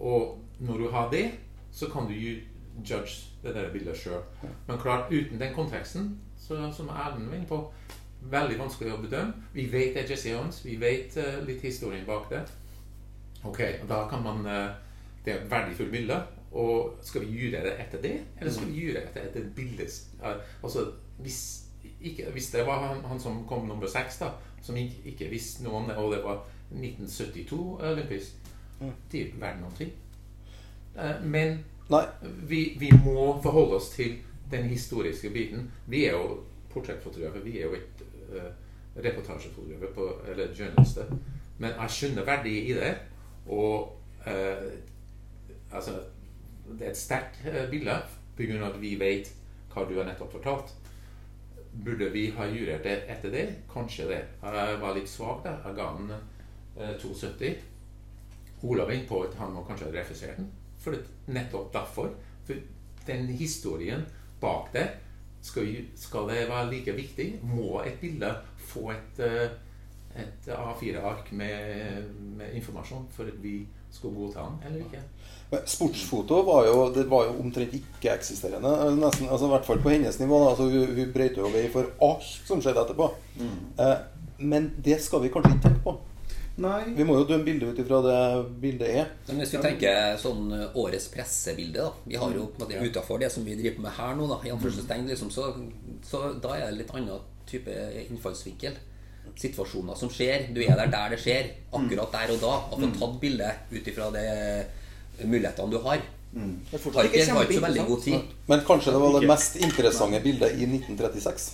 Og når du har det, så kan du ju- judge det der bildet sjøl. Men klart, uten den konteksten, så, som Erlend var inne på, veldig vanskelig å bedømme. Vi vet det er Jesse Owens. Vi vet uh, litt historien bak det. Ok, og da kan man uh, Det er et verdifullt bilde. Og skal vi gjøre det etter det, eller skal vi gjøre det etter, etter et bilde? eh, Altså, hvis, ikke, hvis det var han, han som kom nummer seks, da, som ikke, ikke visste noe om det, og det var 1972 Olympisk, det er jo ikke verdt noen ting. Eh, Men vi, vi må forholde oss til den historiske biten. Vi er jo portrettfotografer. Vi er jo et uh, reportasjefotografer, på, eller journalister. Men jeg skjønner verdiet i det. Og eh, altså Det er et sterkt uh, bilde pga. at vi vet hva du har nettopp fortalt. Burde vi ha jurert det etter det? Kanskje det. Jeg var litt svak da. Jeg ga den eh, 2,70. Olav er på at han må kanskje ha refusert den. For nettopp derfor. For den historien bak det skal, skal det være like viktig? Må et bilde få et, eh, et A4-ark med, med informasjon for at vi skal godta den, eller ikke? Men Sportsfoto var jo, det var jo omtrent ikke-eksisterende. Nesten, altså I hvert fall på hennes nivå. Da. Altså, hun, hun brøyte jo vei for alt som skjedde etterpå. Eh, men det skal vi kanskje ikke tenke på. Nei. Vi må jo dømme bildet ut ifra det bildet er. Men hvis vi tenker sånn årets pressebilde, da. Vi har jo på en måte utafor det som vi driver med her nå, da, i anførselstegn, liksom, så, så da er det litt annen type innfallsvinkel. Situasjoner som skjer. Du er der der det skjer. Akkurat der og da. Og få tatt bilde ut ifra de mulighetene du har. Det er ikke, ikke har ikke så veldig god tid. Men kanskje det var det mest interessante bildet i 1936.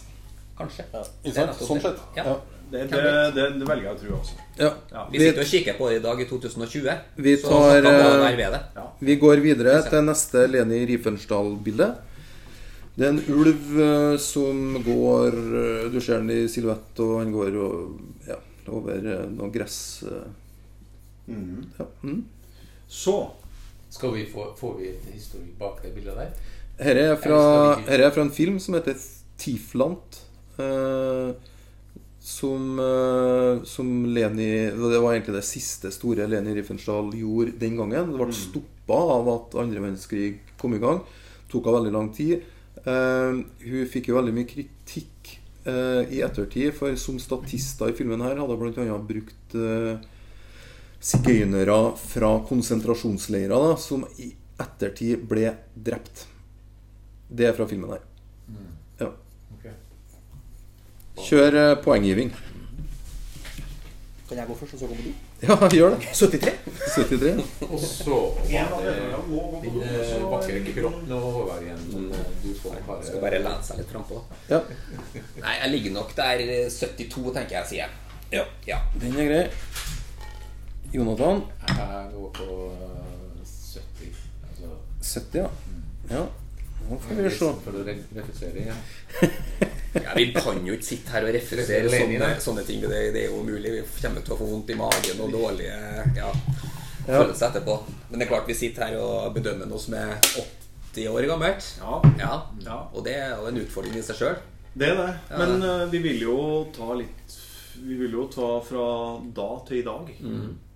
Kanskje. Ja. Sånn sett. Ja. Det, det, det, det velger jeg å tro også. Ja. Ja. Vi sitter og kikker på det i dag i 2020. Vi tar, eh, det? Ja. Vi går videre til neste Leni Riefensdahl-bilde. Det er en ulv eh, som går eh, Du ser den i silhuett, og han går og, ja, over noe gress. Ja. Mm. Så Skal vi få, får vi et historie bak det bildet der? Her er fra, her er fra en film som heter Tiflant. Eh, som, eh, som Leni Det var egentlig det siste store Leni Riefenstahl gjorde den gangen. Det ble stoppa av at andre verdenskrig kom i gang. Tok av veldig lang tid. Eh, hun fikk jo veldig mye kritikk eh, i ettertid, for som statister i filmen her hadde hun bl.a. brukt eh, sigøynere fra konsentrasjonsleirer da, som i ettertid ble drept. Det er fra filmen her. Ja. Ok. Kjør eh, poenggiving. Kan jeg gå først, og så kommer du? Ja, gjør det. 73? 73. Og så din eh, vakre kropp igjen. Eh, du får bare Skal bare lene seg litt frampå. Ja. Nei, jeg ligger nok der eh, 72, tenker jeg, sier jeg. ja. Ja. Den er grei. Jonathan. Jeg går på eh, 70. Altså 70, ja. Ja, nå får vi se. For å refusere ja. Ja, vi kan jo ikke sitte her og referere sånne, sånne ting. Det, det er jo umulig. Vi kommer til å få vondt i magen og dårlige ja, følelser etterpå. Men det er klart vi sitter her og bedømmer noe som er 80 år gammelt. Ja, Ja, Ja. Og det er jo en utfordring i seg sjøl. det er det. Ja. Men uh, vi vil jo ta litt Vi vil jo ta fra da til i dag.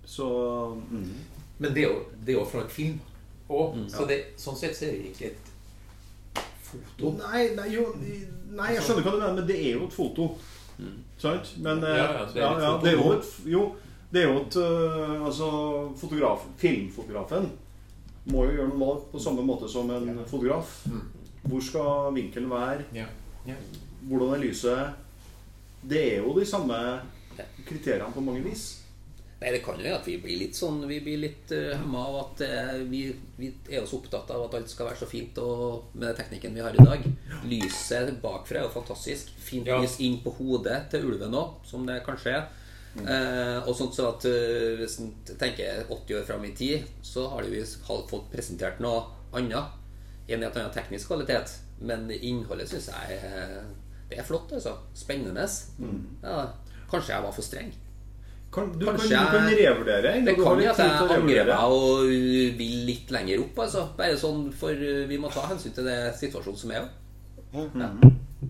Så mm. Men det er jo, det er jo fra et film. Og, så det, sånn sett så er det ikke et foto. Nei, nei, jo, nei, jeg skjønner hva du mener, men det er jo et foto. Sant? Men Ja, ja, det er ja, ja, det er jo et Jo, det er jo et uh, Altså, fotograf, filmfotografen må jo gjøre noe valg på samme måte som en fotograf. Hvor skal vinkelen være? Ja. Ja. Hvordan er lyset? Det er jo de samme kriteriene på mange vis. Nei, det kan jo være at vi blir litt sånn Vi blir litt uh, hemma av at uh, vi, vi er så opptatt av at alt skal være så fint og med den teknikken vi har i dag. Lyset bakfra er jo fantastisk. Fint Ja. lys inn på hodet til ulven òg, som det kanskje er. Uh, og sånn så at uh, Hvis en tenker 80 år fram i tid, så har vi fått presentert noe annet. En eller annen teknisk kvalitet. Men innholdet syns jeg det er flott. altså Spennende. Ja, kanskje jeg var for streng. Kan, du, kan, du kan jeg- revurdere. Det kan jo at jeg angrer meg og vil litt lenger opp. Altså. Bare sånn, For uh, vi må ta hensyn til det situasjonen som er. Ja. ja.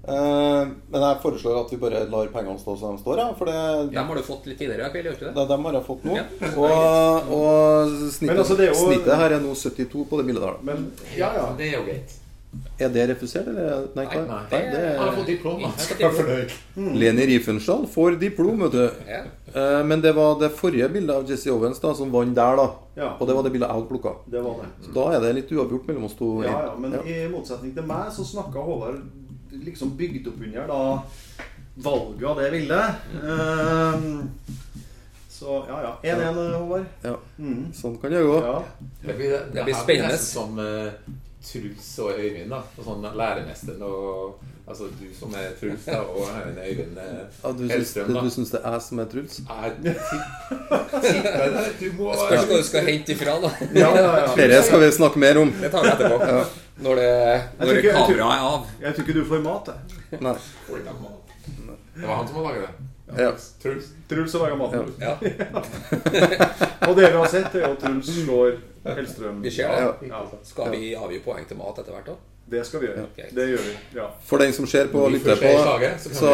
Uh, men jeg foreslår at vi bare lar pengene stå som de står. Ja, for det, Dem har du fått litt tidligere i kveld, gjør du ikke det? det, dem har jeg fått nå. Ja. Og, og snittet, altså, jo- snittet her er nå 72 på det bildet der. Men ja, ja. Det er jo greit. Er det refusert, eller? Nei? Nei, Nei, det Han har er fått diplom. da. Jeg skal er fornøyd. Leni Riefenstahl får diplom, vet du. Ja. Eh, Men det var det forrige bildet av Jesse Owens da som vant der, da. Ja. Og det var det bildet jeg hadde plukka. Det var det. Så da er det litt uavgjort mellom oss to. Ja, ja, men Ja. i motsetning til meg så snakka Håvard liksom bygd opp under da valget av det bildet. Ehm, så ja, ja. 1-1, Håvard. Ja. Mm. Sånn kan det gå. Ja. Det blir, det, Det blir spennende. som eh, Truls og Øyvind, da. Og sånn læremesteren og Altså du som er Truls, da, og Øyvind eh, Ja, du, Hellstrøm, da. du syns det er jeg som er Truls? Jeg tipper det. Du må Spørs hva du skal hente ifra, da. Ja, ja, ja. Dette skal vi snakke mer om. Det tar vi etterpå. Når, det, når ikke- kameraet er av. Jeg tror ikke du får mat, jeg. Nei. Det var han som var laget det. Ja. Truls. Truls har laga maten. Ja, Og det vi har sett, er at Truls slår Hellstrøm. vi ser det. Ja, Skal vi avgi poeng til mat etter hvert òg? det skal vi gjøre. Ja. Det gjør vi. Ja. For den som ser på og lytter er på, slaget, så så,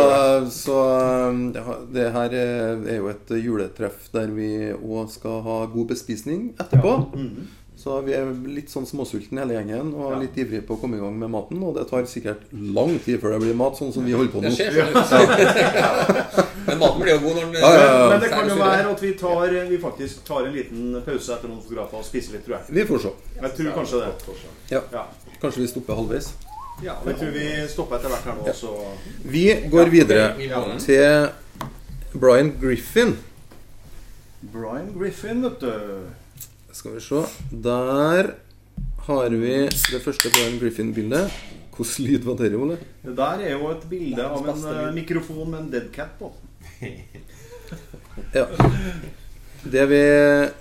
så um, ja, det her er er jo et juletreff der vi òg skal ha god bespisning etterpå. Mhm. Så vi er litt sånn småsultne hele gjengen og Ja. litt ivrige på å komme i gang med maten. Og det tar sikkert lang tid før det blir mat, sånn som vi holder på nå. Men maten blir jo god når den Ja, ja, ja. Men det kan jo være at vi, tar, vi faktisk tar en liten pause etter noen fotografer og spiser litt, tror jeg. Vi får se. Jeg tror kanskje det. Ja. Ja. Kanskje vi stopper halvveis. ja jeg tror vi stopper etter hvert her nå, så Vi går videre til Brian Griffin. Brian Griffin, vet du. Skal vi se. Der har vi det første Brian Griffin-bildet. Hvordan lyd var det, Ole? Det der er jo et bilde av en eh, mikrofon med en deadcat på. Ja. Det vi,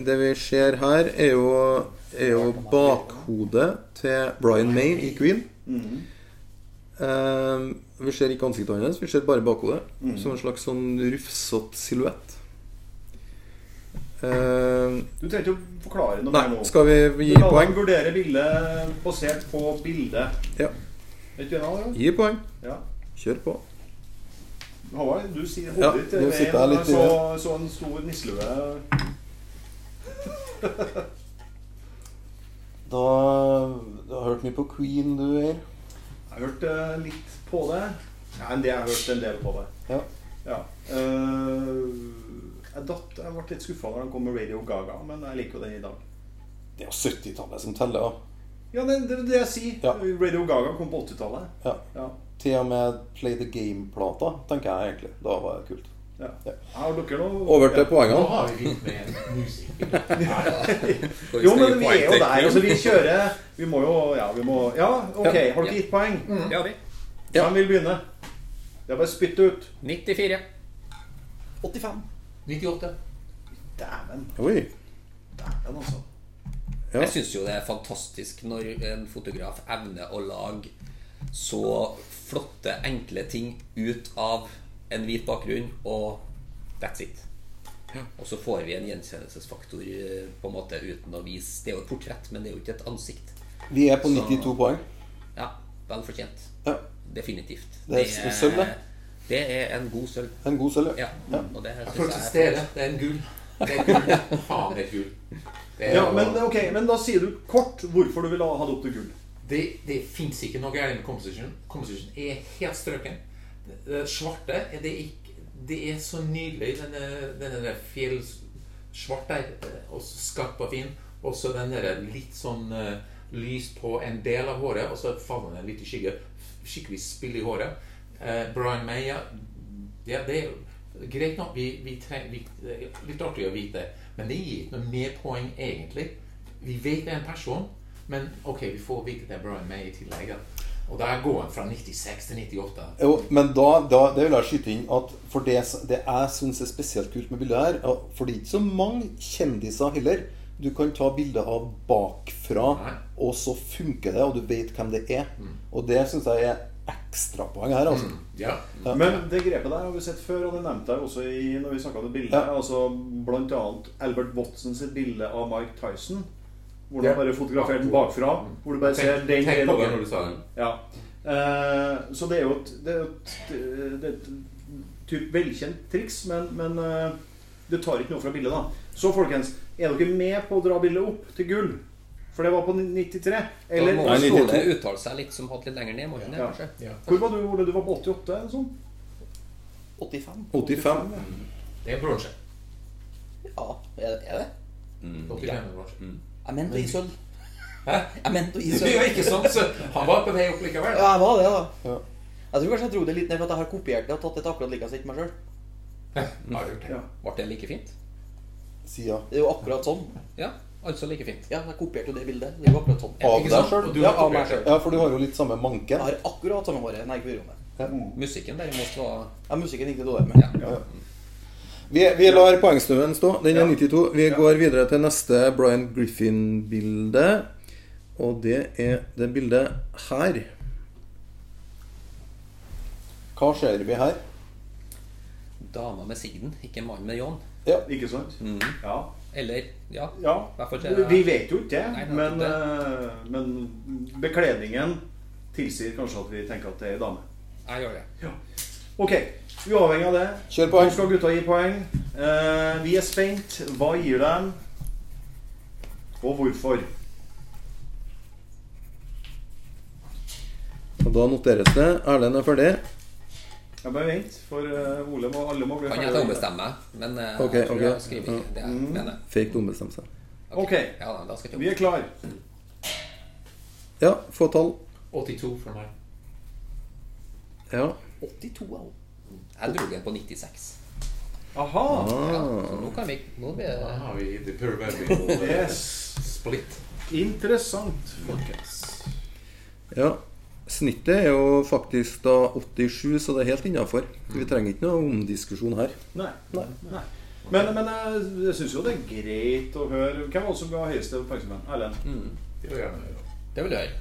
det vi ser her, er jo, er jo bakhodet til Brian May i Queen. Mhm. Eh, vi ser ikke ansiktet hans, vi ser bare bakhodet. Mhm. Som en slags sånn rufsete silhuett. Eh, Du trenger ikke å forklare noe nei, mer nå. skal vi gi Du kan poeng? vurdere bildet basert på bildet. Ja. Vet du hva? Gi poeng. Ja. Kjør på. Håvard, du sier Ja, hodet ditt ja, jeg litt så, så en stor nisselue. Da Du har hørt mye på Queen, du, Eir? Jeg har hørt uh, litt på det. Ja, en del, jeg har hørt en del på det. Ja. Ja. Eh, jeg, datt, jeg ble litt skuffa når den kom med Radio Gaga, men jeg liker jo den i dag. Det er jo 70-tallet som teller, da. Ja, det, det er det jeg sier. Ja. Radio Gaga kom på 80-tallet. Ja. Ja. Til og med Play the Game-plata, tenker jeg egentlig. Da var det kult. Ja. Ja. Har dere noe Over til ja. Nå poengene. har vi begynt med musikk. Jo, men vi er jo der. Altså, vi kjører Vi må jo Ja, vi må Ja, ok. Har dere gitt poeng? Mm. Ja, vi. Ja. Hvem vil begynne? Det er bare å spytte ut. 94. 85. 98. Dæven. Oi. Dæven, altså. Ja. Jeg syns jo det er fantastisk når en fotograf evner å lage så flotte, enkle ting ut av en hvit bakgrunn, og that's it. Og så får vi en gjenkjennelsesfaktor eh, på en måte uten å vise Det er jo et portrett, men det er jo ikke et ansikt. Vi er på Så- 92 poeng. Ja, vel fortjent. Ja. Definitivt. Det er sølv, det. Det er en god sølv. En god sølv, Ja. ja. Og det Jeg synes protesterer. Det er en gull. Det er. Faen, det er gull. Det, er Ja, men, ok, men da sier du kort hvorfor du vil ha det opp til gull. det, det fins ikke noe galt med composition. Composition er helt strøken. Det- Det svarte er det ikke Det er så nydelig, denne, denne der fjell der, eh, og så skarp og fin. Og så den der litt sånn uh, lys på en del av håret, og så faller den litt i skygge. Skikkelig spill i håret. Eh, Brian Maya ja, det er jo greit nok. Vi, vi trenger vi, Litt artig å vite, men det gir ikke noe mer poeng, egentlig. Vi vet det er en person, men ok, vi får vite det er Brian May i tillegg. Og der går han fra 96 til 98. Jo, men da, da det vil jeg skyte inn at for det, det jeg syns er spesielt kult med bildet her For det er ikke så mange kjendiser heller du kan ta bilde av bakfra, Nei. og så funker det, og du vet hvem det er. Og det syns jeg er ekstrapoeng her, altså. Ja. Men det grepet der har vi sett før, og det nevnte jeg også i, når vi snakka om det bildet. Ja. Altså Blant annet Albert Watson sitt bilde av Mike Tyson. Hvor du Ja. bare fotograferte den bakfra. Hvor du bare ser den tenk på det når du sa den. Ja. Uh, så det er jo et, det er et, det er et typ velkjent triks, men, men uh, det tar ikke noe fra bildet, da. Så folkens, er dere med på å dra bildet opp til gull? For det var på 93. Da Eller må Nei, Ståle 92. uttale seg litt som hatt litt lenger ned. Må han Ja. kanskje? Ja. Hvor var du, Ole? Du var på 88? eller sånn? 85? 85. Det er bronse. Ja, er, er det? 85 er bronse. Jeg mente å gi sølv. Hæ? Jeg mente å gi Det sølv. jo ikke sant? så han var på vei opp likevel. Ja, jeg var det, da. Ja. Jeg tror kanskje jeg dro det litt ned for at jeg har kopiert det og tatt et akkurat like sett meg sjøl. Har gjort det? Ja. Ble det like fint? Sida. Det er jo akkurat sånn. Ja, altså like fint. Ja, jeg kopierte jo det bildet. Det er jo akkurat sånn. Av deg sjøl? Ja, av meg selv. Ja, for du har jo litt samme manken. Jeg har akkurat samme håret. Nei, ikke ja. Mm. Musikken derimot var Ja, musikken gikk det dårlig med. ja. Vi, vi lar poengsnuen stå. Den er 92. Vi går videre til neste Brian Griffin-bilde. Og det er det bildet her. Hva ser vi her? Dama med sigden, ikke mannen med ljåen. Ja. Ikke sant? Ja. Eller ja. ja. I til. Vi vet jo ikke det, Nei, men, ikke eh, men bekledningen tilsier kanskje at vi tenker at det er ei dame. Jeg gjør det. Ja. Ok, uavhengig av det. Kjør poeng. Skal gutta gi poeng. Eh, vi er spent. Hva gir dem? Og hvorfor? Og da noteres det. Erlend er ferdig. Jeg bare vent, for eh, Ole må, alle må bli Kan jeg ta ombestemme meg, men uh, okay, jeg tror ok. jeg skriver ikke det jeg mener. Fake ombestemme seg. Ok, Ja, da skal jeg vi er klar. Ja, få tall. 82 for meg. Ja. 82 av Jeg dro den på 96. Aha! Ja, Ah. så nå kan vi Nå blir Da har vi the uh, Yes. split. Interessant, folkens. ja. Snittet er jo faktisk da 87, så det er helt innafor. Vi trenger ikke noe omdiskusjon her. Nei. Nei. Men, men jeg, jeg syns jo det er greit å høre Hvem var det som ga høyeste oppmerksomhet? Erlend? Gjøre. Det vil jeg gjøre.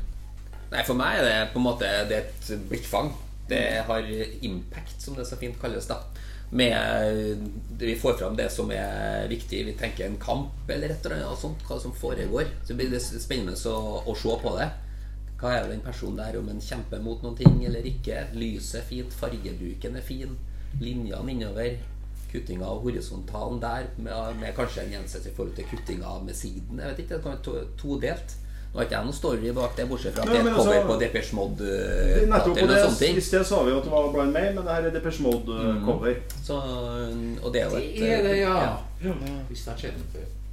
Nei, for meg er det på en måte Det er et blikkfang. Det har impact, som det så fint kalles. da Med Vi får fram det som er viktig. Vi tenker en kamp eller et eller annet sånt. Hva som foregår. Så blir det spennende å, å se på det. Hva er den personen der, om en kjemper mot noen ting eller ikke? Lyset er fint, fargebruken er fin, linjene innover. Kuttinga av horisontalen der, med, med kanskje en gjensett i forhold til kuttinga med siden. Jeg vet ikke, det kan være to- todelt. Nå har ikke jeg noen story bak det, bortsett fra at det er et cover altså- på Depeche Mode. Det eh, er. I sted sa vi jo at det var Blind May, men det her er Depeche Mode-cover. Mm. og det er jo et Det er det, ja. ja. Hvis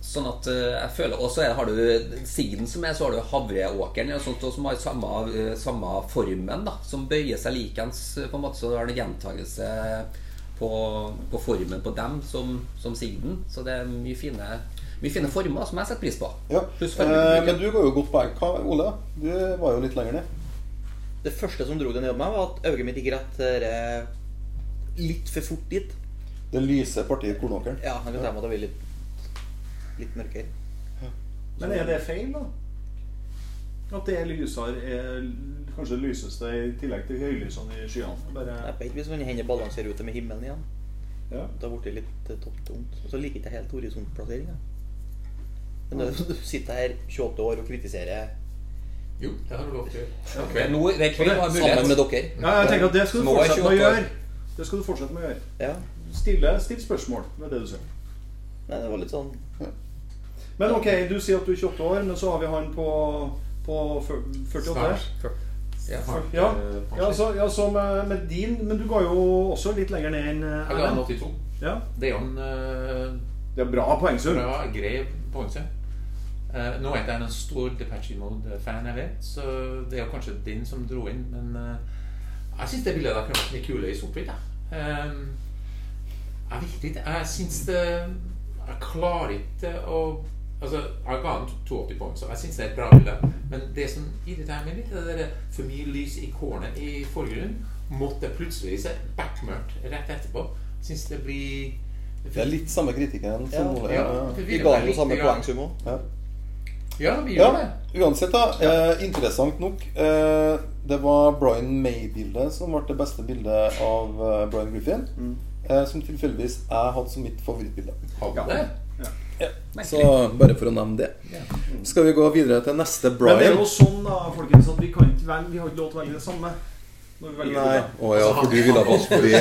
Sånn at eh, jeg føler Og så har du siden som er, så har du havreåkeren og sånt, og som har samme, eh, samme formen, da. Som bøyer seg likens, eh, på en måte. Så du har en gjentagelse på, på formen på dem som, som sigden. Så det er mye fine, mye fine former som jeg setter pris på. Ja. Pluss Eh, men du går jo godt på Hva, Ole? Du var jo litt lenger ned. Det første som dro det ned på meg, var at øyet mitt gikk rett litt for fort dit. Det lyse partiet Kornåkeren. Ja, jeg kan ta med at det blir litt, litt mørkere. Men er det feil, da? At det er lysere er kanskje det lyseste i tillegg til høylysene i skyene? Jeg Bare, vet ikke hvis man hender balanserer ute med himmelen igjen. ja. Det har blitt litt eh, topptungt. Og så liker ikke helt horisontplasseringa. Men når du sitter her 28 år og kritiserer Jo, det har du lov til. Det er nå- det er kveld, har sammen med dere ja, jeg tenker at det skal du fortsette med å gjøre. Det skal du fortsette med å gjøre. Ja. Stille, still spørsmål med det du sier. Nei, det var litt sånn Men ok, du sier at du er 28 år, men så har vi han på, på 48. Snart. Ja. Ja, Eh, ja, så, ja, så med, med din Men du ga jo også litt lenger ned enn eh, Jeg ga Erlend. 82. Ja, Det er jo en eh, det er bra poengsum. bra, grei poengsum. Uh, nå er ikke jeg en stor Depache Mode-fan, jeg vet, så det er jo kanskje din som dro inn, men uh, jeg syns det bildet der kunne vært litt kule i sort-hvitt. Ehm, jeg vet ikke. Jeg syns det Jeg klarer ikke å Altså, Jeg ga den 82 poeng, så jeg syns det er et bra bilde. Men det som irriterer meg litt, er det der for mye lys i kornet i forgrunnen. Måtte plutselig se bekmørkt rett etterpå. Syns det blir Det er litt samme kritikken Ja, som Ole. ja. Ja. Vi ga jo samme poengsum òg. Ja. Ja, vi gjør Ja, det. uansett, da. Eh, interessant nok. Eh, det var Brian May-bildet som ble det beste bildet av eh, Brian Griffin. Eh, som tilfeldigvis jeg hadde som mitt favorittbilde. Hadde Så bare for å nevne det. Skal vi gå videre til neste Brian? Men det er jo sånn da, folkens, at vi kan ikke velge Vi har ikke lov til å velge det samme. Når vi Nei. Å oh, ja, for du ville ha valgt fordi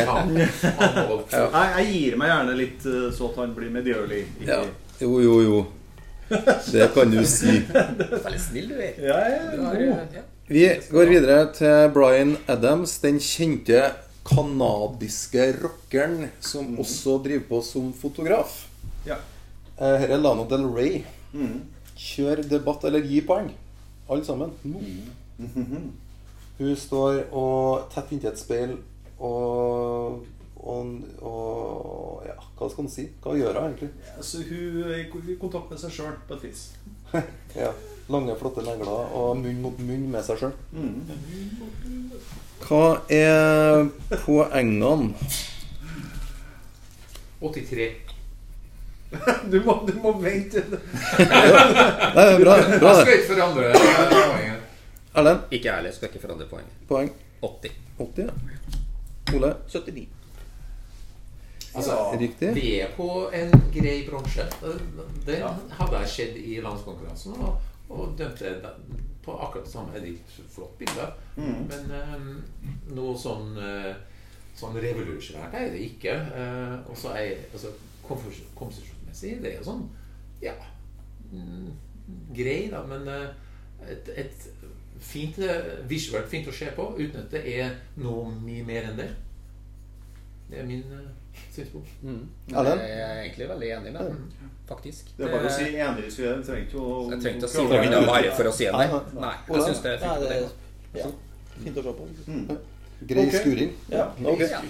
Nei, jeg gir meg gjerne litt eh, så at han blir medgjørlig. Ja. Jo, jo, jo. Det kan du si. Veldig snill du er. Ja, er Du god. eh, ja. Vi går videre til Bryan Adams, den kjente kanadiske rockeren som også driver på som fotograf. Ja. Eh, Her er Lano Del Rey. Mm. Kjør debatt eller gi poeng. Alle sammen. Mhm. Hun står og tett inntil et speil og, og, og Ja, hva skal man si? Hva gjør hun egentlig? Så hun er i kontakt med seg sjøl på et vis. Ja, Lange, flotte negler og munn mot munn med seg sjøl. Mhm. Hva er poengene? 83. Du må, du må vente. Nei, det er bra. bra Jeg skal ikke forandre poenget. Erlend, Ikke jeg heller. Skal ikke forandre poenget. poeng 80. 80. ja. Ole, 79. Altså, riktig. vi er på en grei bronse. Det Ja. hadde jeg skjedd i landskonkurransen og, og dømte den på akkurat det samme. Det er et flott bilde. Men um, noe sånn eh, Sånn revolusjonært er det ikke. Uh, og så er altså, komfort- komposisjonsmessig det er jo sånn Ja mm, Grei, da, men eh, et, et fint eh, visuelt fint å se på uten at det er noe mye mer enn det. Det er min uh, synspunkt. Ja, Jeg er egentlig veldig enig med den, faktisk. Det er bare å si enig, så jeg trenger ikke å Jeg trenger ikke å si noe annet bare for å si det. Nei, jeg syns det er fint. det det. er ja, fint å se på. Grei okay. skuring. Ja. okay. Ja.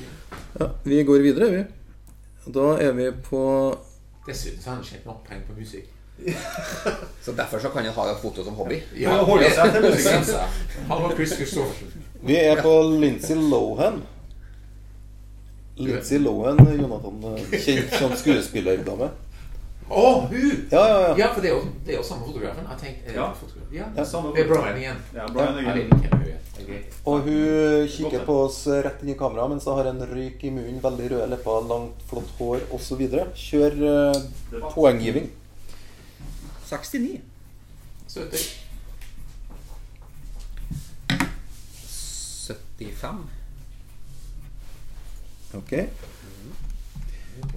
Ja, vi går videre, vi. Da er vi på Dessuten så har han tjent nok penger på musikk. Så derfor så kan han ha foto som hobby. Ja, holde seg til musikken. Han var Chris Christoffersen. Vi er på Lindsay Lohan. Lindsay Lohan, Jonathan, eh, kjent som skuespillerdame. Å, hun! Ja, ja, ja. Ja, for det er jo, det er jo samme fotografen. Jeg tenkte, er det Ja. fotograf? Ja, Ja, samme Det er Brian igjen. Ja, Brian ja. greit. Og hun kikker på oss rett inn i kamera mens hun har en røyk i munnen, veldig røde lepper, langt, flott hår osv. Kjør uh, poenggiving. 69. 70. 75. Ok.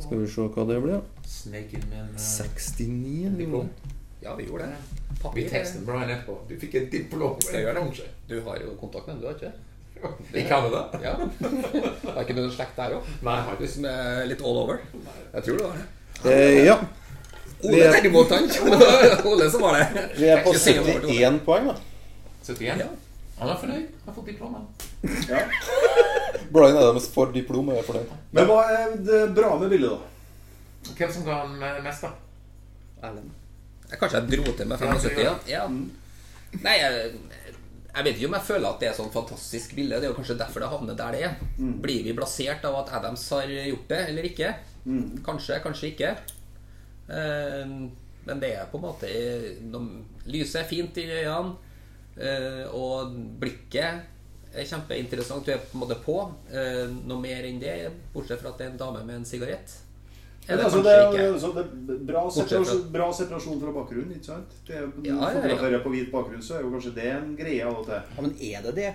Skal vi se hva det blir. Snek inn med en eh, 69 diplom. Ja, vi gjorde det. Vi testet Brian etterpå. Du fikk et diplom. Skal gjøre det? Kanskje. Du har jo kontakt med ham, du har ikke det? I Canada? Ja. Har ikke noen slekt der òg? Nei, som er litt all over? Jeg tror det var det. Eh, ja. Ole derimot, han. Ole som var det. Vi er på Ikke sikker på hvor det var. 71 poeng, da. 71. Ja. Han er fornøyd. Han har fått diplom. han. Brian Adams får diplom og er fornøyd. Men hva er det bra med bildet, da? Hvem som ga han eh, mest, da? Erlend. Kanskje jeg dro til med 75? Ja. ja. Nei, jeg, jeg vet ikke om jeg føler at det er sånn fantastisk bilde. Det er jo kanskje derfor det havner der det er. Blir vi blasert av at Adams har gjort det, eller ikke? Kanskje, kanskje ikke. Eh, Men det er på en måte Lyset er fint i øynene, eh, og blikket er kjempeinteressant. Du er på en måte på. Eh, Noe mer enn det, bortsett fra at det er en dame med en sigarett. Er Men det altså, det er, altså, det er bra, separasjon, bra separasjon fra bakgrunnen, ikke sant? Det er, Ja, ja, ja. På hvit bakgrunn, så er jo kanskje det en greie av og til. Ja, men er det det?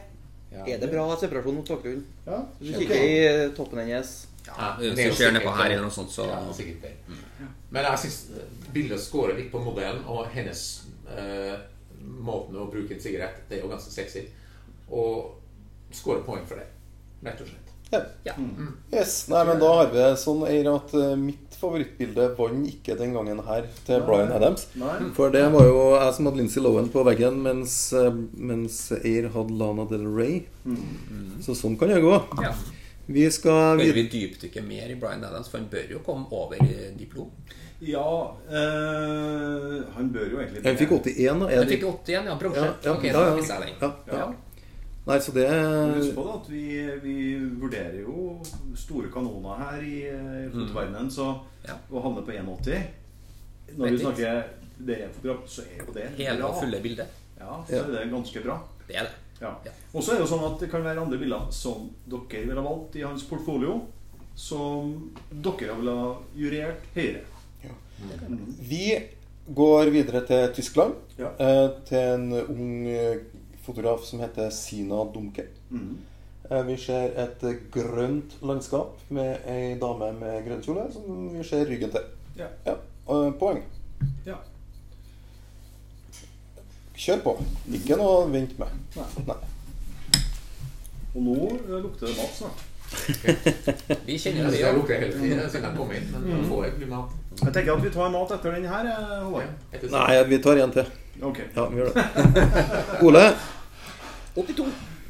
Ja. Er det bra separasjon mot bakgrunnen? Ja, Hvis du kikker i toppen hennes Ja, det skjer hvis jo du ser nedpå her eller noe sånt, så Ja, sikkert det. Men jeg syns bildet scorer litt på modellen, og hennes eh, måten å bruke en sigarett Det er jo ganske sexy. Og scorer poeng for det, rett og slett. Ja. Ja. Yes. Nei, men da har vi sånn Eir, at eh, mitt favorittbilde vant ikke den gangen her til Bryan Adams. Nei. For det var jo jeg som hadde Lindsay Lohan på veggen, mens, eh, mens Eir hadde Lana Del Rey. Så sånn kan det gå. ja. Vi skal Bør vi dypdykke mer i Bryan Adams, for han bør jo komme over i diplom. Ja øh, Han bør jo egentlig Han fikk 81, da. Han fikk 81, ja. Bronse. Ja, ja, okay, ja, ja. Ja. Nei, så det Husk på da at vi, vi vurderer jo store kanoner her i, i fotoverdenen, så Ja. å havne på 1,80 Når Vet vi snakker det er fotograf, så er jo det Hele bra. og fulle bildet. Ja, så er det ganske bra. Det er det. Ja. Ja. Og så er det jo sånn at det kan være andre bilder som dere ville valgt i hans portfolio, som dere ville ha jurert høyere. Ja. Vi går videre til Tyskland. Ja. eh, Til en ung eh, fotograf som heter Sina Dumke. Mhm. Eh, Vi ser et grønt landskap med ei dame med grønn kjole som vi ser ryggen til. Ja. Ja, Poeng. ja. Kjør på. Ikke noe å vente med. Nei. Nei. Og nå eh, lukter det mat snart. Vi kjenner Jeg det, skal ja. lukke hele tiden siden jeg kom inn, men nå får jeg bli mat. Jeg tenker at vi tar mat etter den her, eh, Håvard. Nei, vi tar en til. Okay. Ja, vi gjør det. Ole. 82.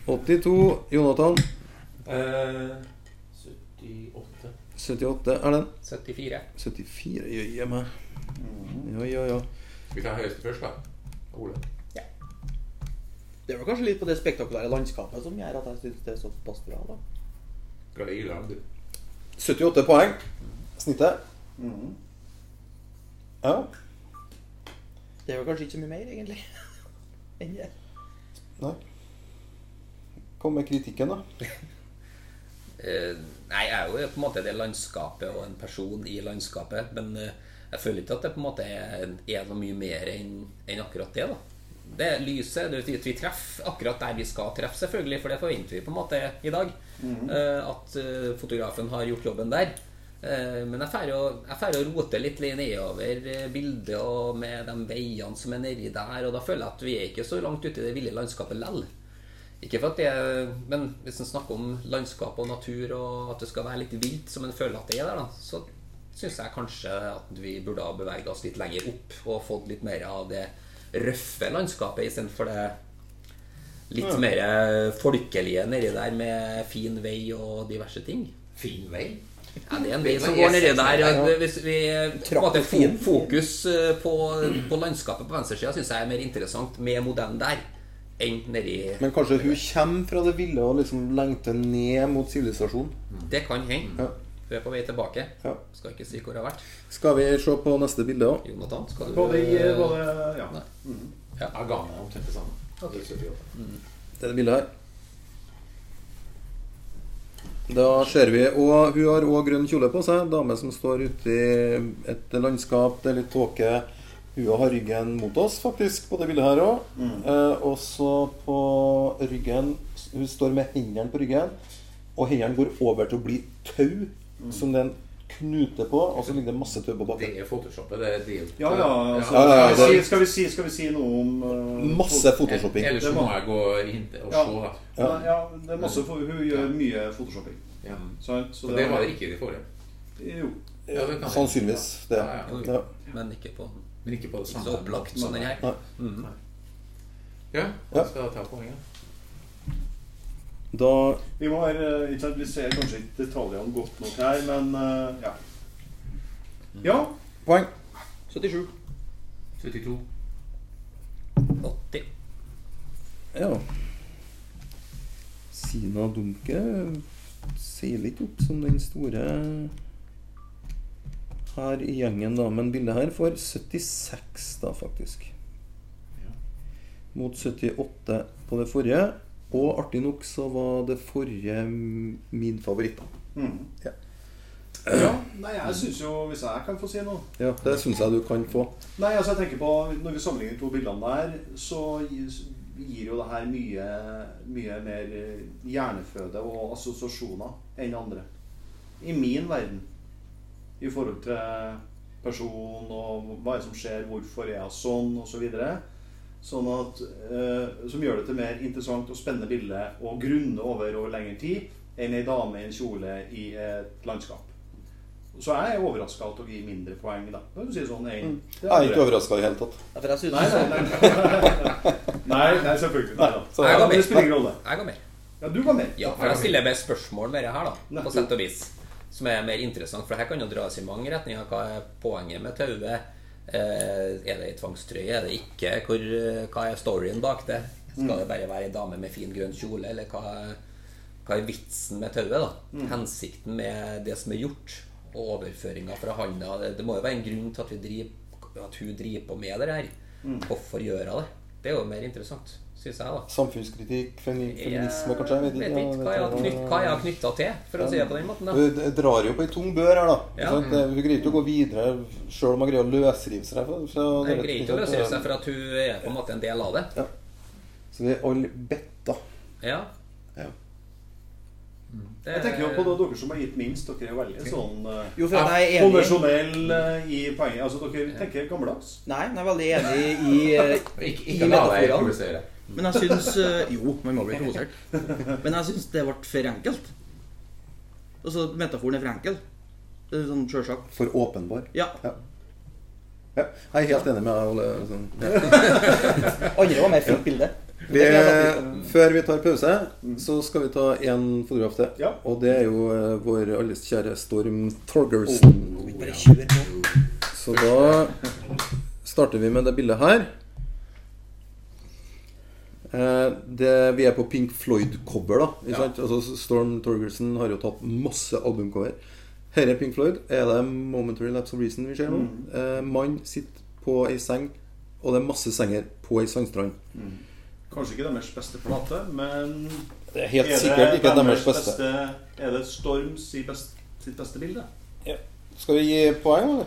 82. Jonathan. Eh, 78. 78 er den. 74. 74. Jøye meg. Ja, ja, ja. Vi ta høyeste først, da? Ole. Ja. Det er vel kanskje litt på det spektakulære landskapet som gjør at jeg syns det er såpass bra. da. Irland, du. 78 poeng. Snittet. Mhm. Ja. Det er vel kanskje ikke så mye mer, egentlig. enn det. Nei. Kom med kritikken, da. Eh, nei, jeg er jo på en måte det landskapet og en person i landskapet. Men eh, jeg føler ikke at det på en måte er, er noe mye mer enn enn akkurat det. da Det er lyset. Det betyr at vi treffer akkurat der vi skal treffe, selvfølgelig. For det forventer vi på en måte i dag. Eh, at eh, fotografen har gjort jobben der. Men jeg drar og roter rote litt nedover bildet og med de veiene som er nedi der. Og da føler jeg at vi er ikke så langt ute i det ville landskapet lell. Ikke for at det Men hvis en snakker om landskap og natur, og at det skal være litt vilt, som en føler at det er der, da, så syns jeg kanskje at vi burde ha beveget oss litt lenger opp og fått litt mer av det røffe landskapet istedenfor det litt mer folkelige nedi der med fin vei og diverse ting. Fin vei. Ja, det er en vei som går nedi der. Hvis vi måte fo- Fokus eh, på, på landskapet på venstresida syns jeg er mer interessant med modellen der enn nedi Men kanskje hun kommer fra det ville og liksom lengter ned mot sivilisasjonen? Det kan hende. Ja. Hun er på vei tilbake. Ja. Skal ikke si hvor hun har vært. Skal vi se på neste bilde òg? Jonathan, skal du Både i både, ja. Nei. Jeg ga meg omtrent det samme. Det er det bildet her. Da ser vi Og hun har òg grønn kjole på seg. Dame som står ute i et landskap. Det er litt tåke. Hun har ryggen mot oss, faktisk, på det bildet her òg. Eh, også på ryggen Hun står med hendene på ryggen, og hendene går over til å bli tau som det er en knute på, og så ligger det masse tau på Det er photoshoppet, Det er deal. Ja, ja, altså, Ja, ja, ja, skal, vi si, skal, vi si, skal vi si noe om uh, Masse photoshopping. Ellers så må jeg gå inn og Ja. se, da. Ja. ja, det er masse, for hun gjør mye photoshopping. Ja. Så Så det var det ikke i de forrige. Jo. Ja, det kan. Sannsynligvis. Det. Ja, ja. Ja. Men ikke på Men ikke på det samme. så opplagt som den her. Mhm. Ja, Ja. skal jeg ta poenget. Da Vi, må, være- ikke sant, vi ser kanskje ikke detaljene godt nok her, men uh, ja. Ja. Poeng. 77. 72. 80. Ja. Sina Dunke seiler ikke opp som den store her i gjengen, da. Men bildet her får 76, da, faktisk. Mot 78 på det forrige. Og artig nok så var det forrige min favoritt. Mm. Ja. Ja, nei, jeg syns jo, hvis jeg kan få si noe Ja, det syns jeg du kan få. Nei, altså jeg tenker på Når vi sammenligner de to bildene der, så gir jo det her mye, mye mer hjerneføde og assosiasjoner enn andre. I min verden. I forhold til person og hva er det som skjer, hvorfor er jeg sånn, osv. Så sånn at, eh, som gjør det til mer interessant og spennende bilde å grunne over over lengre tid enn ei dame i en kjole i et landskap. Så jeg er overraska at å gi mindre poeng, da. Kan du si sånn, enn det Jeg er ikke overraska i det hele tatt. Ja, for jeg synes Nei, nei, nei. nei, nei selvfølgelig. Nei, da. Så, Jeg ga mer. går mer. Ja, du går med. Ja, for jeg stiller mer spørsmål med det her, da. På sett og vis. Som er mer interessant. For her kan jo dras i mange retninger. Hva er poenget med tauet? Eh, er det ei tvangstrøye? Er det ikke? Hvor, eh, hva er storyen bak det? Skal det bare være ei dame med fin grønn kjole? Eller hva, hva er vitsen med tauet? da? Hensikten med det som er gjort, og overføringa fra handa. Det, det må jo være en grunn til at, vi driver, at hun driver på med det her. Hvorfor gjør hun det? Det er jo mer interessant, syns jeg, da. Samfunnskritikk, femi- feminisme, kanskje? Jeg Jeg vet ikke hva jeg knytt- hva jeg har knytta til, for å si det på den måten. da Hun drar jo på ei tung bør her, da. Ja. Hun greier ikke å gå videre sjøl om hun greier å løsrive seg fra, fra Jeg greier ikke å løsrive seg for at hun er på en måte en del av det. Ja. Så det er alle betta. Ja. Ja. Det, Jeg tenker jo på det, dere som har gitt minst. Dere er veldig sånn eh, Jo, for jeg er enig konvensjonell eh, i poenget. Altså, dere tenker gammeldags. Nei, jeg er veldig enig i, eh, Ikke, i ikke deg metaforene. Men jeg syns eh, Jo, man må bli provosert. Men jeg syns det ble for enkelt. Altså, metaforen er for enkel. Det er sånn sjølsagt. For åpenbar. Ja. Ja. ja. Jeg er helt enig med deg, Ole. Sånn. Ja. Andre var mer fint bilde. Vi, før vi tar pause, så skal vi ta én fotograf til. Ja. Og det er jo eh, vår alles kjære Storm Torgersen. Oh, oh. Så da starter vi med det bildet her. Eh, det, vi er på Pink Floyd-cover, da. Ikke Ja. sant? Altså, Storm Torgerson har jo tatt masse albumcover. Her er Pink Floyd. Er det Momentary Lapse of Reason vi ser nå? Eh, mann sitter på ei seng, og det er masse senger på ei sandstrand. Kanskje ikke deres beste plate, men Det er helt er det sikkert ikke deres deres beste. Er det Storm sitt beste, sitt beste bilde? Skal vi gi poeng, eller?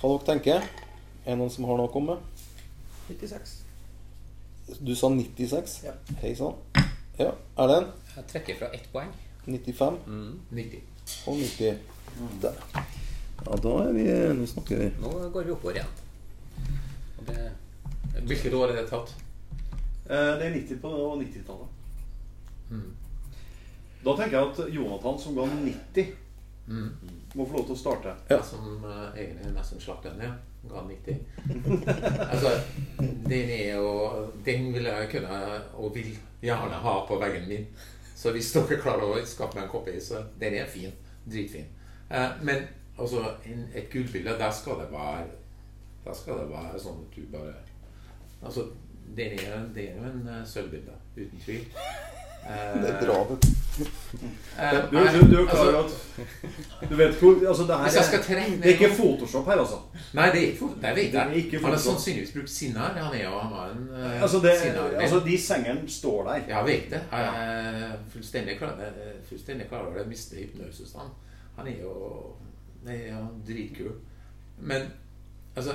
Hva dere tenker Er det noen som har noe å komme med? 96. Du sa 96? Ja. Hei sann. Ja. Erlend? Jeg trekker fra ett poeng. 95 Mm. 90. og 90. Der. Ja, da er vi Nå snakker vi. Nå går vi oppover igjen. Og det, Hvilket år er det tatt? Eh, Det er 90 på 90-tallet. Da tenker jeg at Jonathan, som ga 90, må få lov til å starte. Ja. Som egentlig egentlig nesten en den ned. 90. altså, den er jo Den vil jeg kunne, og vil gjerne ha på veggen min. Så hvis dere klarer å skaffe meg en kopi, så den er fin. Dritfin. Eh, men altså, en, et gullbilde, der skal det være Der skal det være sånn at du bare Altså, den er, den er jo en uh, sølvbilde, uten tvil. Eh, Det er bra, vet du. eh, Du, du, er klar over altså, at Du vet hvor altså det, her er, det er ikke Photoshop her, altså. Nei, det er ikke det vet Det er ikke Han har sannsynligvis brukt sinnar. Han er jo han var en uh, Altså, det, sinnar- altså De sengene står der. Jeg vet det. Jeg er fullstendig klar, jeg er fullstendig klar over det. Mister hypnosis. Han, han er jo det er dritkul. Men altså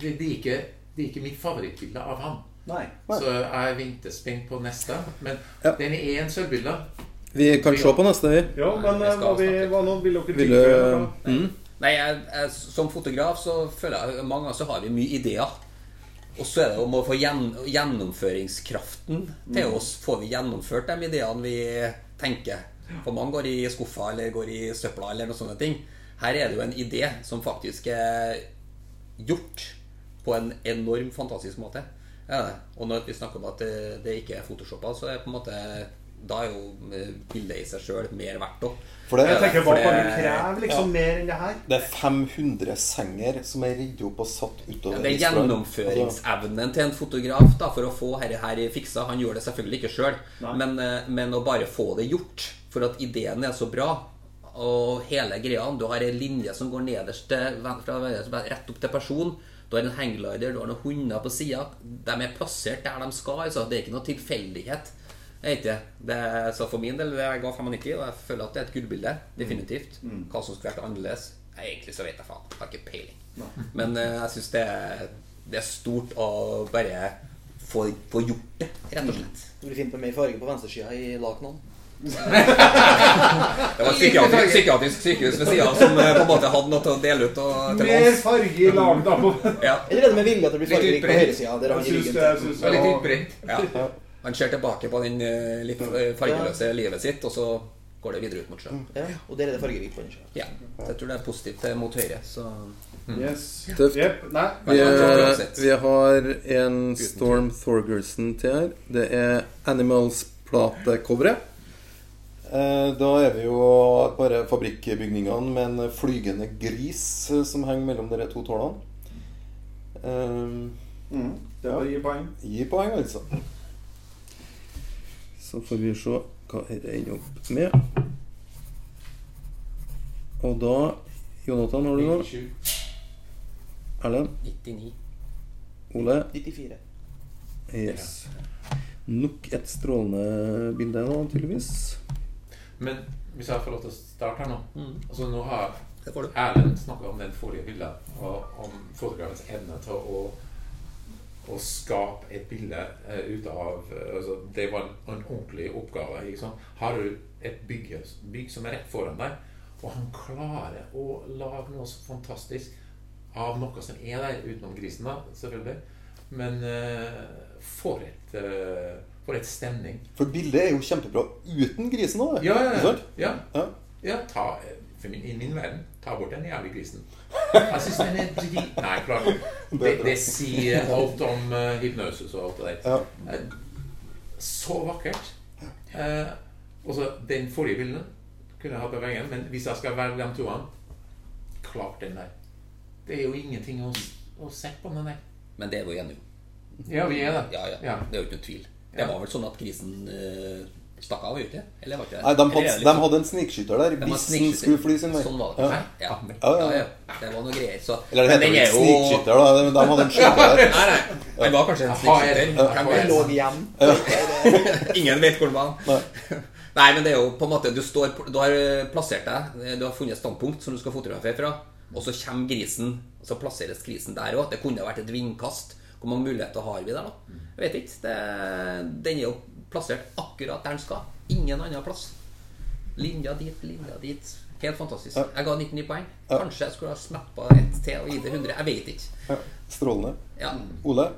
det, det, er ikke, det er ikke mitt favorittbilde av ham. Nei. Så jeg er vinterspent på neste. Men Ja. den er en sølvbilde. Vi kan se på neste, vi. Ja, men vi eh, hva, vi, hva nå vil dere Vil du mm. Nei, jeg, jeg, Som fotograf så føler jeg mange ganger så har vi mye ideer. Og så er det om å få gjen, gjennomføringskraften til oss. Får vi gjennomført de ideene vi tenker? For mange går i skuffa eller går i søpla eller noen sånne ting. Her er det jo en idé som faktisk er gjort på en enorm fantastisk måte. Ja, og når vi snakker om at det, det ikke er photoshoppa, så er på en måte da er jo eh, bildet i seg sjøl mer verdt òg. For det, Jeg tenker, Hva For kan det- du kreve liksom mer enn det her? det er 500 senger som er ridd opp og satt utover. Det er gjennomføringsevnen til en fotograf da, for å få dette her fiksa. Han gjør det selvfølgelig ikke sjøl, men, eh, men å bare få det gjort for at ideen er så bra og hele greia. Du har ei linje som går nederst til, fra, rett opp til person. Du har en hangglider, du har noen hunder på sida. De er plassert der de skal. Altså. Det er ikke noe tilfeldighet. Det, så for min del, jeg ga 95, og jeg føler at det er et gullbilde. Definitivt. Hva som skulle vært annerledes Egentlig så vet jeg faen. Jeg har ikke peiling. Men uh, jeg syns det, det er stort å bare få, få gjort det, rett og slett. Det blir fint med mer farge på venstresida i lakenene. Det var et psykiatrisk, psykiatrisk sykehus ved sida som eh, på en måte hadde noe til å dele ut og, til Mer oss. farge i lag, da. på- Ja. Eller er det med vilje at det blir Litt på høyresida? Jeg jeg litt utbrent. Ja. Han ser tilbake på den eh, litt eh, fargeløse livet sitt, og så går det videre ut mot sjøen. Ja, og der er det fargerikt på den sjøen. Ja. Så jeg tror det er positivt mot høyre. Så Yes. Tøft. Yep. Vi, eh, vi har en Storm Thorgerson til her. Det er Animals-platecoveret. Eh, Da er vi jo bare fabrikkbygningene med en flygende gris eh, som henger mellom de to tårnene. Eh, Mm. Det er bare gi poeng. Gi poeng, altså. Så får vi se hva dette ender opp med. Og da Jonathan, har du noe? 97. Erlend? 99. Ole? 94. Yes. Nok et strålende bilde nå, tydeligvis. Men hvis jeg får lov til å starte her nå Mm. altså Nå har. Erlend snakka om den forrige hylla, og om fotografens evne til å, å skape et bilde uh, ut av eh, altså, Det var en, en ordentlig oppgave. Liksom. Har du et bygg, bygg som er rett foran deg, og han klarer å lage noe så fantastisk av noe som er der, utenom grisen, da, selvfølgelig. Men uh, for et eh, For et stemning. For bildet er jo kjempebra uten grisen òg. Ja, ja, ja. Ja. Ta, for min, I min verden, ta bort den jævlig grisen. Jeg syns den er drit... Nei, klart. Det, det sier alt om uh, hypnosis og alt det der. Ja. Eh, Så vakkert. Uh, og så den forrige bilden kunne jeg hatt på veggen, men hvis jeg skal velge de to Klart den der. Det er jo ingenting å, å sette på den der. Men det er vi enige om. Ja, vi er det. Ja, ja. Ja. Det er jo ikke noen tvil. Det var vel sånn at grisen uh, stakk av, ikke Eller var ikke det? Nei, de hadde, de liksom- hadde en snikskytter der hvis den skulle fly sin vei. Sånn var det. Ja. Ja. Ja, Ja, ja. ja. Det var noe greier. Så. Eller det heter vel er jo- snikskytter, da. De de hadde en skytter der. Nei, nei. Det var kanskje en snikskytter. lå igjen. Ingen vet hvor den var. Nei. Men det er jo på en måte Du, står, du har eh, plassert deg, du har funnet standpunkt som du skal fotografere fra, og så kommer grisen, og så plasseres grisen der òg. Det kunne vært et vindkast. Hvor mange muligheter har vi der, da? Jeg vet ikke. Det, den er jo plassert akkurat der den skal. Ingen annen plass. Linja dit, linja dit. Helt fantastisk. Jeg ga 99 poeng. Kanskje jeg skulle ha på ett til og gitt det 100. Jeg vet ikke. Ja. Strålende. Ja. Ole?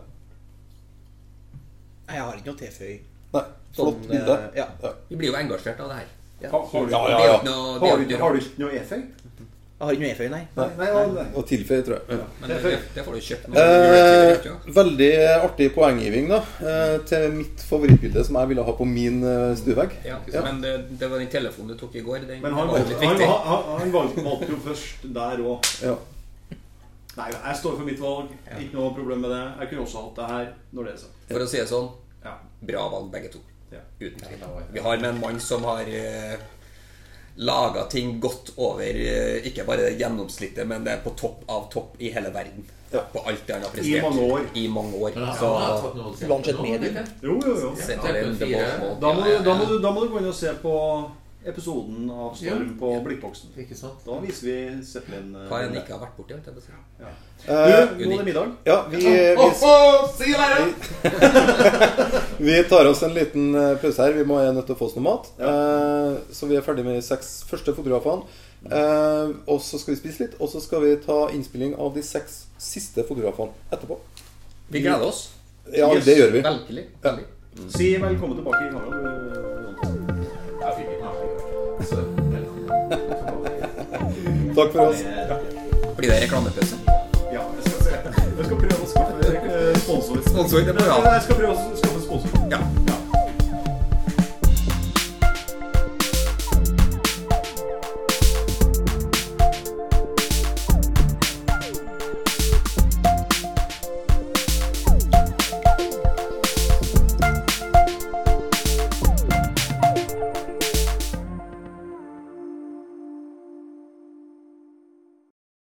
Nei, Jeg har ikke noe tilføy. Nei, flott Sånn, bilde. eh, ja. Vi blir jo engasjert av det her. Ja. Har, Ja, ja, ja. har, du, ikke har du ikke noe e-føy? Jeg har ikke noe e-føy, nei. Nei, nei, nei. Og tilføy, tror jeg. Ja. Men det, det får du kjøpt nå. Eh, veldig artig poenggiving, da. Eh, til mitt favorittbilde som jeg ville ha på min eh, stuevegg. Ja, Ja. Men det, det var den telefonen du tok i går. Den Men han var litt han, viktig. han, han valgte, valgte jo først der òg. Ja. Nei, jeg står for mitt valg. Ikke noe problem med det. Jeg kunne også hatt det her når det er sagt. For å si det sånn, Ja. bra valg begge to. Ja. Uten tvil. Vi har med en mann som har eh, laga ting godt over eh, ikke bare gjennomsnittet, men det er på topp av topp i hele verden. Ja. På alt det han har prestert. mange år. I mange år. Ja, Så Uansett medium. Jo, jo, jo. Det. Da må, da, må du, da må du gå inn og se på episoden av Storm Ja. på Blikkboksen. Ikke sant? Da viser vi Zeppelin. eh, Hva enn ikke har vært borti. si. Ja. Uh, Du, nå er det middag. ja, vi, vi, der, vi tar oss en liten eh, pause her. Vi må er nødt til å få oss noe mat. Uh, så vi er ferdig med de seks første fotografene. Uh, og så skal vi spise litt, og så skal vi ta innspilling av de seks siste fotografene etterpå. Vi gleder oss. Ja, Yes. det gjør vi. Velkelig. Ja. veldig. Si velkommen tilbake i kamera. du, Jonas. Jeg fikk Så. Takk for oss. Blir det reklamepause? Ja, jeg skal, se. jeg skal prøve å skaffe eh, sponsor. Sponsor, det er bra. Jeg skal prøve å skaffe sponsor. Ja. Ja.